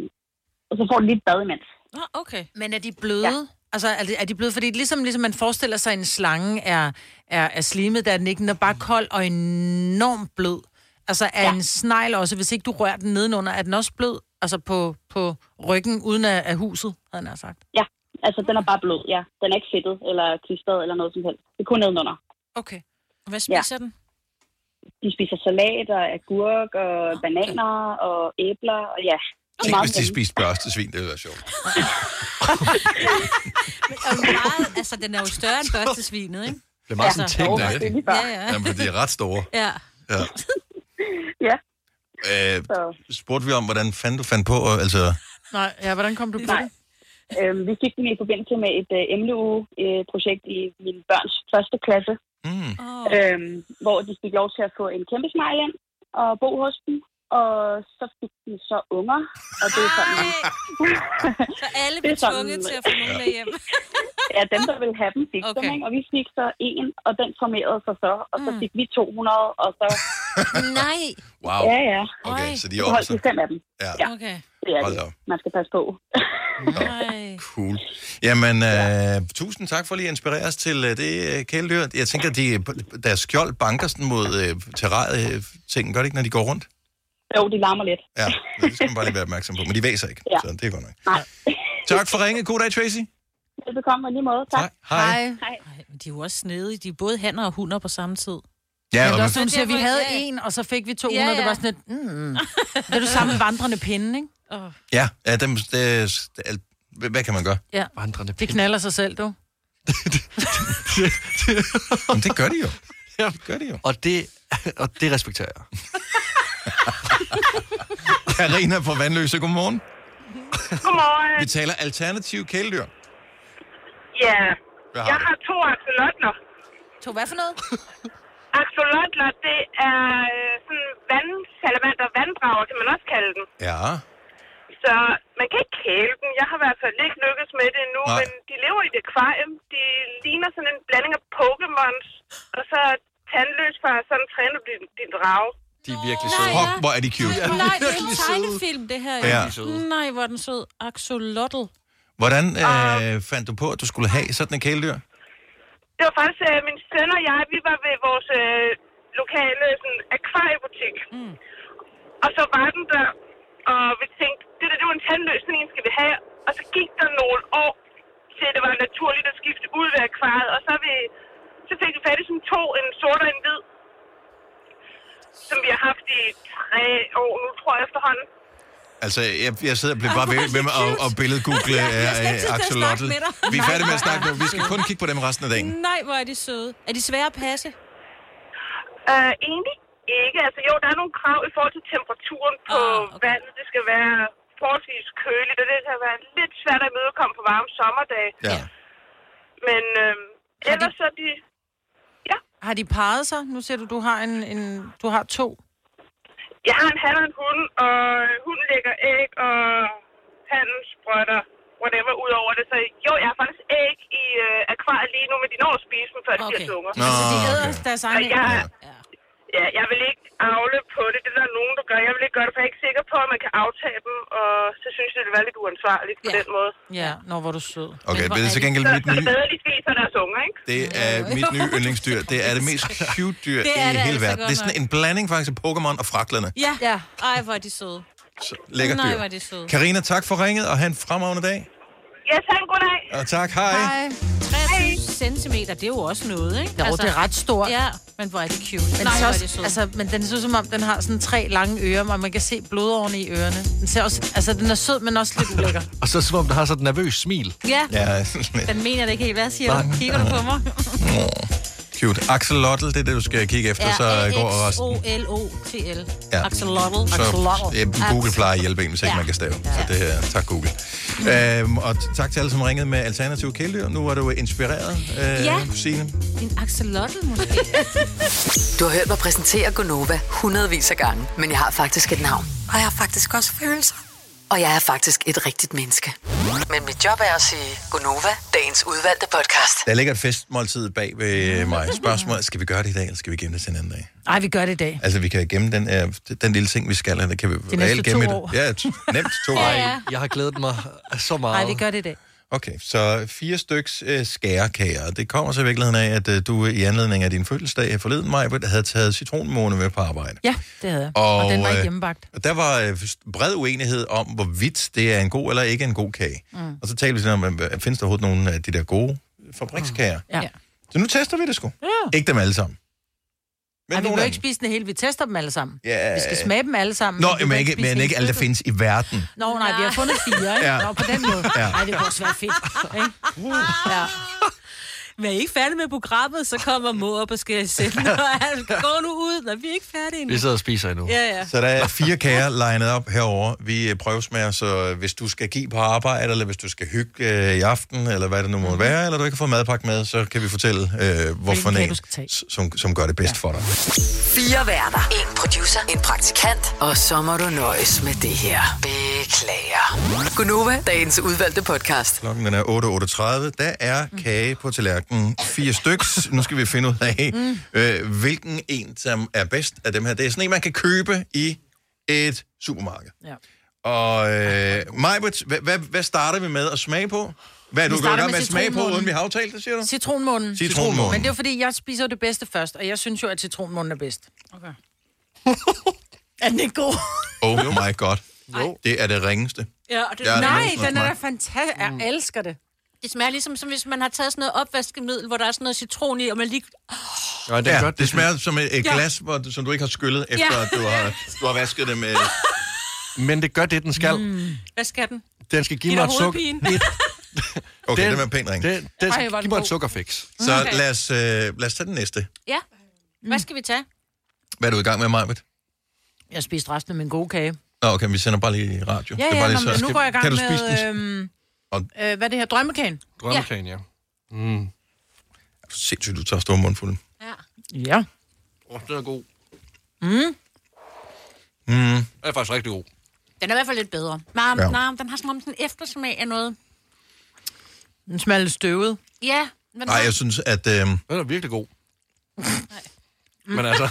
og så får de lige et bad imens. Ah, okay. Men er de bløde? Ja. Altså, er de, er de bløde? Fordi ligesom, ligesom man forestiller sig, at en slange er, er, er slimet, der er den ikke. Den er bare kold og enormt blød. Altså, er ja. en snegl også, hvis ikke du rører den nedenunder, er den også blød? Altså på, på ryggen, uden af, af huset, havde han sagt. Ja, altså den er bare blød, ja. Den er ikke fedtet eller klistret eller noget som helst. Det er kun nedenunder. Okay. Hvad spiser ja. den? De spiser salat og agurk og bananer og æbler og ja. Det er Tænk, hvis de spiste børstesvin, det ville være sjovt. Men jo meget, altså, den er jo større end børstesvinet, ikke? Det er meget sådan Altså, ting, der det er før. Ja, ja. Jamen, for de er ret store. Ja. Ja. ja. Øh, spurgte vi om, hvordan fanden du fandt på, og, altså... Nej, ja, hvordan kom du på Nej. det? Øhm, vi fik den i forbindelse med et uh, MLU-projekt i mine børns første klasse, Mm. øhm, hvor de fik lov til at få en kæmpe snegl ind og bo hos dem. Og så fik de så unger, og det er sådan... Så alle blev er sådan- tvunget til at få nogen med hjem. ja, dem, der ville have dem, fik okay. dem, ikke? Og vi fik så en, og den formerede sig så, og så fik vi 200, og så... Nej. Wow. Ja, ja. Okay, så de er Vi holdt også... de fem af dem. Ja. ja. Okay. Det er det. Man skal passe på. Cool. Jamen, øh, tusind tak for lige at inspirere os til øh, det øh, kæledyr. Jeg tænker, de, deres skjold banker sådan mod øh, terrariet-ting, gør det ikke, når de går rundt? Jo, de larmer lidt. Ja, men det skal man bare lige være opmærksom på. Men de væser ikke, Ja. så det er godt nok. Nej. Tak for ringe. God dag, Tracy. Velbekomme, og lige måde. Tak. Hej. Ej, men de er jo også snedige. De er både hanner og hunder på samme tid. Ja, Men og det var man- som du siger, vi havde ja. en, og så fik vi 200. Ja, Ja, ja. ja. Det var sådan et, mm. Det er du samme med vandrende pinde, ikke? Ja, ja dem, det, det, hvad kan man gøre? Ja. Vandrende Det knaller sig selv, du. Jamen, det gør de jo. Det gør de jo. Og det, og det respekterer jeg. Karina fra Vandløse, godmorgen. Godmorgen. Vi taler alternativ kæledyr. Ja, Hvad har jeg du? har to axolotler. To hvad for noget? Axolotler, det er øh, sådan vandsalamander, vanddrager, kan man også kalde dem. Ja. Så man kan ikke kæle dem. Jeg har i hvert fald ikke lykkes med det endnu, Nej. men de lever i et akvarium. De ligner sådan en blanding af Pokémons, og så tandløs fra sådan træner din, din drage. De er virkelig Nej, søde. Fuck, hvor er de cute. Nej, det er en tegnefilm, det her. Ja. Nej, hvor er den sød. Axolotl. Hvordan øh, fandt du på, at du skulle have sådan en kæledyr? Det var faktisk øh, min søn og jeg, vi var ved vores øh, lokale sådan, akvariebutik. Mm. Og så var den der, og vi tænkte, det der det var en tandløs, sådan en skal vi have. Og så gik der nogle år, til det var naturligt at skifte ud ved akvariet. Og så, vi, så fik vi fat i sådan to, en sort og en hvid. Som vi har haft i tre år nu, tror jeg efterhånden. Altså, jeg, jeg sidder og bliver bare ved, ved med at, at billedgoogle uh, til at axolotl. Vi er færdige med at snakke nu. Vi skal kun kigge på dem resten af dagen. Nej, hvor er de søde. Er de svære at passe? Uh, egentlig ikke. Altså jo, der er nogle krav i forhold til temperaturen på ah, okay. vandet. Det skal være forholdsvis køligt, og det kan være lidt svært at imødekomme på varme sommerdage. Ja. Men øh, ellers så er de... Har de parret sig? Nu ser du, du har, en, en, du har to. Jeg har en han og en hund, og hunden lægger æg, og hannen sprøjter whatever ud over det. Så jo, jeg har faktisk æg i øh, akvariet lige nu, men de når at spise dem, før de bliver tunger. Nå, Altså, de æder okay. deres egen jeg, æg. Ja, jeg vil ikke afle på det. Det er der nogen, der gør. Jeg vil ikke gøre det, for jeg er ikke sikker på, at man kan aftage dem, og så synes jeg, det vil være lidt uansvarligt på den måde. Ja, når hvor er du sød. Okay, det er til gengæld Så, mit så det nye... bedre, de spiser deres unger, ikke? Det er mit nye yndlingsdyr. Det er det mest cute dyr Det er i det hele altså verden. godt Det er sådan en blanding faktisk af Pokémon og fraklerne. Ja. ja. Ej, hvor er de søde. Lækker Nej, dyr. hvor er de søde. Karina, tak for ringet, og have en fremragende dag. Ja, tak. Goddag. Og tak, hej. Hej. 23 centimeter, det er jo også noget, ikke? Jo, det er ret stort. Ja, men hvor er det cute. Men, Nej, så også, det altså, men den ser ud som om, den har sådan tre lange ører, og man kan se blodårene i ørerne. Den ser også, altså, den er sød, men også lidt ulækker. Og så som om, der har sådan et nervøst smil. Ja, Ja, den mener det ikke helt. Hvad siger du? Kigger du på mig? cute. Axolotl, det er det, du skal kigge efter, så går resten. A-X-O-L-O-T-L. Ja. Axolotl. Så Axolotl. ja, Google plejer at hjælpe en, hvis ikke Ja. man kan stave. Så det her, tak Google. Øhm, og tak til alle, som ringede med alternative kæledyr. Nu er du inspireret, øh, Ja. Signe. En axolotl måske. Du har hørt mig præsentere Gonova hundredvis af gange, men jeg har faktisk et navn. Og jeg har faktisk også følelser. Og jeg er faktisk et rigtigt menneske. Men mit job er at sige Gonova, dagens udvalgte podcast. Der ligger et festmåltid bag ved mig. Spørgsmålet, skal vi gøre det i dag, eller skal vi gemme det til en anden dag? Ej, vi gør det i dag. Altså, vi kan gemme den, øh, den lille ting, vi skal, det kan vi næste reelt to gemme år. det. Ja, t- nemt to år. Ja, ja. Jeg har glædet mig så meget. Nej, vi gør det i dag. Okay, så fire styks øh, skærekager. Det kommer så i virkeligheden af, at øh, du i anledning af din fødselsdag forleden, maj, havde taget citronmåne med på arbejde. Ja, det havde jeg. Og, Og, den var øh, ikke hjemmebagt. Og der var øh, bred uenighed om, hvorvidt det er en god eller ikke en god kage. Mm. Og så talte vi sådan om, øh, findes der overhovedet nogle af de der gode fabrikskager? Ja. Så nu tester vi det sgu. Ja. Ikke dem alle sammen. Men vi nogle vil af ikke spise den hele, vi tester dem alle sammen. Ja. Vi skal smage dem alle sammen. Nå, vi men vil ikke, men ikke alle, der findes i verden. Nå, nej, vi har fundet fire, ikke? Ja. Nå, på den måde. Ja. Nej, det kunne også være fedt. Ikke? Ja. Men er I ikke færdige med programmet, så kommer Mo op og skal i sende. Og han går nu ud, når vi er ikke færdige endnu. Vi sidder og spiser endnu. Ja, ja. Så der er fire kager legnet op herover. Vi øh, prøvesmager, så hvis du skal give på arbejde, eller hvis du skal hygge øh, i aften, eller hvad det nu må være, eller du ikke har fået madpakke med, så kan vi fortælle, øh, hvorfor en, som, som gør det bedst ja. for dig. Fire værter. En producer. En praktikant. Og så må du nøjes med det her. Beklager. Gunova, dagens udvalgte podcast. Klokken er 8.38. Der er kage på tallerkenen. Fire styks. Nu skal vi finde ud af, Mm. øh, hvilken en, som er bedst af dem her. Det er sådan en, man kan købe i et supermarked. Ja. Og øh, Majbert, hvad, hvad, hvad starter vi med at smage på? Hvad er du gået i gang med med at smage på, uden vi har aftalt det, siger du? Citronmånen. Citronmånen. Men det er jo fordi, jeg spiser jo det bedste først, og jeg synes jo, at citronmånen er bedst. Okay. er den ikke god? Oh my god. Det er det ringeste. Ja, og det, Nej, den er da fantastisk. Jeg elsker det. Det smager ligesom, som hvis man har taget sådan noget opvaskemiddel, hvor der er sådan noget citron i, og man lige... Nej, det er ja, godt, det det smager som et, et Ja. glas, hvor, du- som du ikke har skyllet, efter Ja. at du har, du har vasket det med... Men det gør det, den skal. Mm. Hvad skal den? Den skal give Giv mig et sukker. Okay, Den- var en pæn ring. Den, den Ej, skal er give mig et sukkerfix. Så Okay. lad, os, øh, lad os tage den næste. Ja. Hvad skal vi tage? Hvad er du i gang med, Majbet? Jeg spiste resten af min gode kage. Nå, okay, vi sender bare lige i radio. Ja, Det er ja, bare nå, lige men nu går jeg i gang kan du med... spise den? Øhm, Og- øh, hvad er det her? Drømmekagen? Drømmekagen, ja. Mm. Sindssygt, du tager store mundfulde. Ja. Åh, den er god. Mm. Mm. Den er faktisk rigtig god. Den er i hvert fald lidt bedre. Nej, Ja. ja. nej, den har om sådan en eftersmag af noget. Den smager lidt støvet. Ja. Men Nej, jeg synes, at... Øh, Den er virkelig god. Men altså,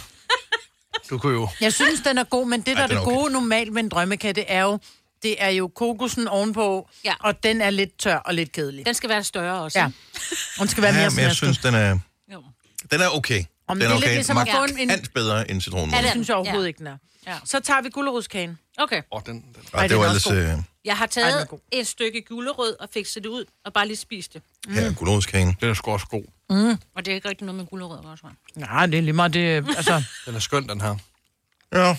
du kunne jo... Jeg synes, den er god, men det, der Ej, er den det okay. gode normalt med en drømmekage, det er jo, det er jo kokosen ovenpå, Ja. og den er lidt tør og lidt kedelig. Den skal være større også. Ja. Den skal være mere ja, men jeg synes, den er... Jo. Den er okay. Om den det er lidt okay. ligesom at få en- Markant bedre end citronmåne. Ja, det synes jeg overhovedet Ja. ikke, den er. Ja. Så tager vi gulerodskagen. Okay. Åh, den, den. Ej, det var er ellers... Øh, Jeg har Ej, taget god. et stykke gulerod og fikset det ud, og bare lige spist det. ja, gulerodskagen. Den er sgu også god. Mm. Og det er ikke rigtig noget med gulerod, også. Nej, det er lige meget det, altså... Den er skøn, den her. Ja.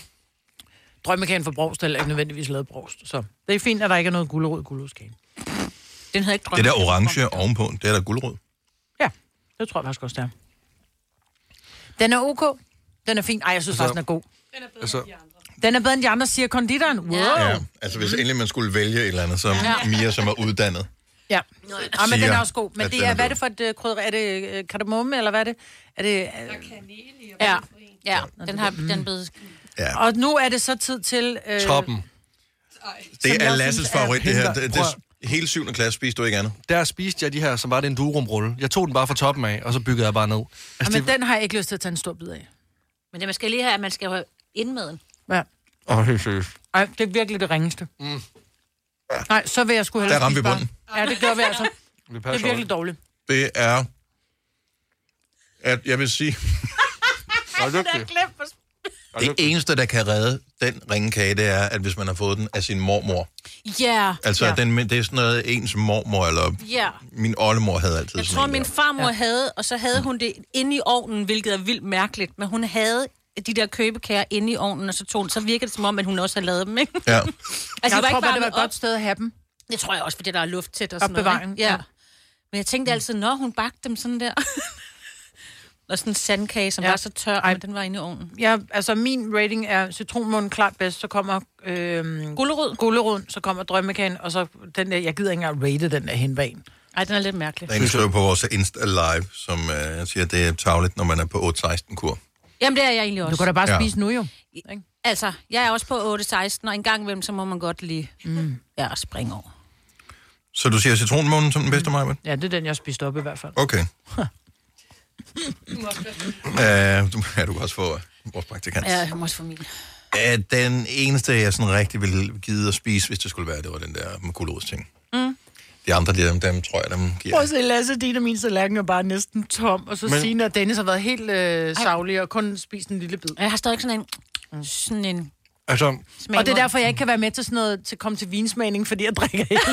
Drømmekagen for brost er ikke nødvendigvis lavet brost, så det er fint, at der ikke er noget gulerod i gulerodskagen. Den hedder ikke Det der orange ovenpå, det er der guldrød. Ja, det tror jeg faktisk også, det er. Den er ok. Den er fin. Ej, jeg synes Altså- faktisk, den er god. Altså, Den er bedre end de andre, siger konditoren. Wow. ja, altså hvis endelig man skulle vælge et eller andet, så Ja. Mia, som er uddannet. Ja, ja men den siger, er også god. Men det den er, er hvad er det for et uh, krydder? Er det uh, kardemomme, eller hvad er det? Er det uh, Ja, ja den har den er blevet... Ja. Og nu er det så tid til... Uh, Toppen. Det Som er Lasses favorit, det her. Det, det, hele syvende klasse spiste du ikke andet. Der spiste jeg de her, som var det en durumrulle. Jeg tog den bare fra toppen af, og så byggede jeg bare ned. Ja, Altså, men den har jeg ikke lyst til at tage en stor bid af. Men det man skal lige have, at man skal have indmaden. Ja. Åh, oh, helt seriøst. Ej, det er virkelig det ringeste. Mm. Nej, så vil jeg sgu hellere Der ramte vi bare- bunden. Ja, det gør vi altså. Det Det er virkelig dårligt. Det er... At jeg vil sige, er dygtig. Det eneste, der kan redde den ringekage, det er, at hvis man har fået den af sin mormor. Ja. Altså, ja. ja. den, det er sådan noget, ens mormor, eller Ja. min oldemor havde altid Jeg sådan tror, en min der. farmor ja. havde, og så havde hun det inde i ovnen, hvilket er vildt mærkeligt. Men hun havde de der købekager inde i ovnen, og så, tog, så virkede det som om, at hun også havde lavet dem, ikke? Ja. Altså, jeg var tror ikke bare, det var et godt sted at have dem. Det tror jeg også, fordi der er luft til og sådan noget. ikke? ja. Ja. Men jeg tænkte altid, når hun bagte dem sådan der. og sådan en sandkage, som Ja. var så tør, men den var inde i ovnen. Ja, altså min rating er citronmunden klart bedst, så kommer øhm, Gullerod. gulleroden, så kommer drømmekagen, og så den der, jeg gider ikke engang rate den der henbane. Ej, den er lidt mærkelig. Der er en skriver på vores Insta Live, som øh, siger, at det er tavligt, når man er på 8-16-kur. Jamen, det er jeg egentlig også. Du kan da bare Ja. spise nu jo. Ikke? Altså, jeg er også på 8-16, og en gang imellem, så må man godt lige mm. ja, springe over. Så du siger citronmunden som den bedste, Maja? Ja, det er den, jeg spiste op i hvert fald. Okay. Uh, du, ja, du kan også få vores praktikant. Ja, jeg må også få min. Uh, den eneste, jeg sådan rigtig ville give at spise, hvis det skulle være, det var den der med ting. Mm. De andre, dem, dem tror jeg, dem giver. Prøv at se, Lasse, din og min tallerken er bare næsten tom, og så Men-. Signe og Dennis har været helt øh, savlige og kun spist en lille bid. Jeg har stadig sådan en... Sådan en Altså, smag Og det er derfor, jeg ikke kan være med til sådan noget, til at komme til vinsmagning, fordi jeg drikker ikke.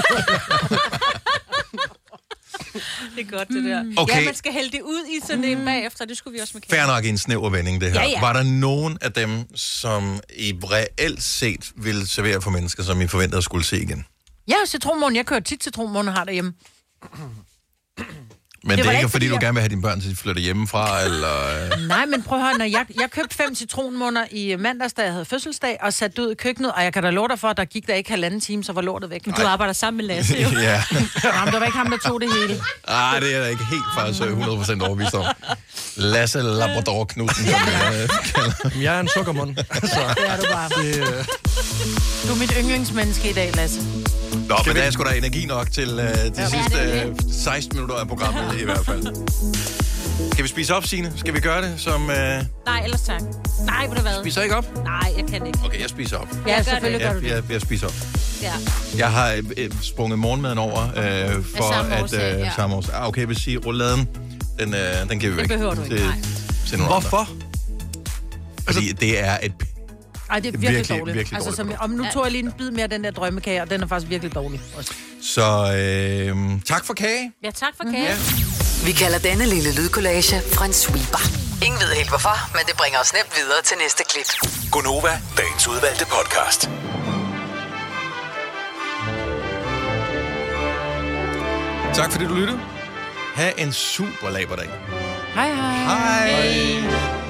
Det er godt, det der. Okay. Ja, man skal hælde det ud i sådan en bagefter. Det skulle vi også med Fair nok i en snæver vending, det her. Ja, ja. Var der nogen af dem, som i reelt set ville servere for mennesker, som I forventede at skulle se igen? ja, citronmåne. Jeg kører tit citronmåne og har derhjemme. Men det, Det det er ikke, fordi fordi du jeg- gerne vil have dine børn til at flytte hjemmefra, eller... øh, Nej, men prøv at høre, når jeg, jeg købte fem citronmåner i mandags, da jeg havde fødselsdag, og satte det ud i køkkenet, og jeg kan da love dig for, at der gik der ikke halvanden time, så var lortet væk. Men du arbejder sammen med Lasse, jo. ja. Jamen, der var ikke ham, der tog det hele. Ej, det er jeg ikke helt faktisk øh, 100% overbevist om. Lasse Labrador Knudsen, som jeg øh, kalder. jeg er en sukkermund. Altså, Det er du bare. det, øh, Du er mit yndlingsmenneske i dag, Lasse. Nå, men der er sgu da energi nok til øh, de ja, sidste øh, 16 minutter af programmet i hvert fald. Skal vi spise op, Signe? Skal vi gøre det som... Øh... Nej, ellers tak. Nej, ved du hvad? Spiser ikke op? Nej, jeg kan ikke. Okay, jeg spiser op. Ja, Ja, selvfølgelig gør Jeg, du det. jeg, jeg spiser op. Ja. Jeg har øh, sprunget morgenmaden over øh, for at... årsag, Øh, ja. samme årsag. Ah, okay, jeg vil sige, rouladen, den, øh, den giver vi Det væk. behøver du ikke, til, nej. til Hvorfor? Andre. Fordi det er et... Ej, det er virkelig, virkelig dårligt. Virkelig altså, dårligt som, om nu tog jeg lige en bid mere af den der drømmekage, og den er faktisk virkelig dårlig også. Så øh, tak for kage. Ja, tak for kage. Mm-hmm. Vi kalder denne lille lydkollage en sweeper. Ingen ved helt hvorfor, men det bringer os nemt videre til næste klip. Gunova, dagens udvalgte podcast. Tak fordi du lyttede. Ha' en super laberdag. Hej hej. Hej. hej.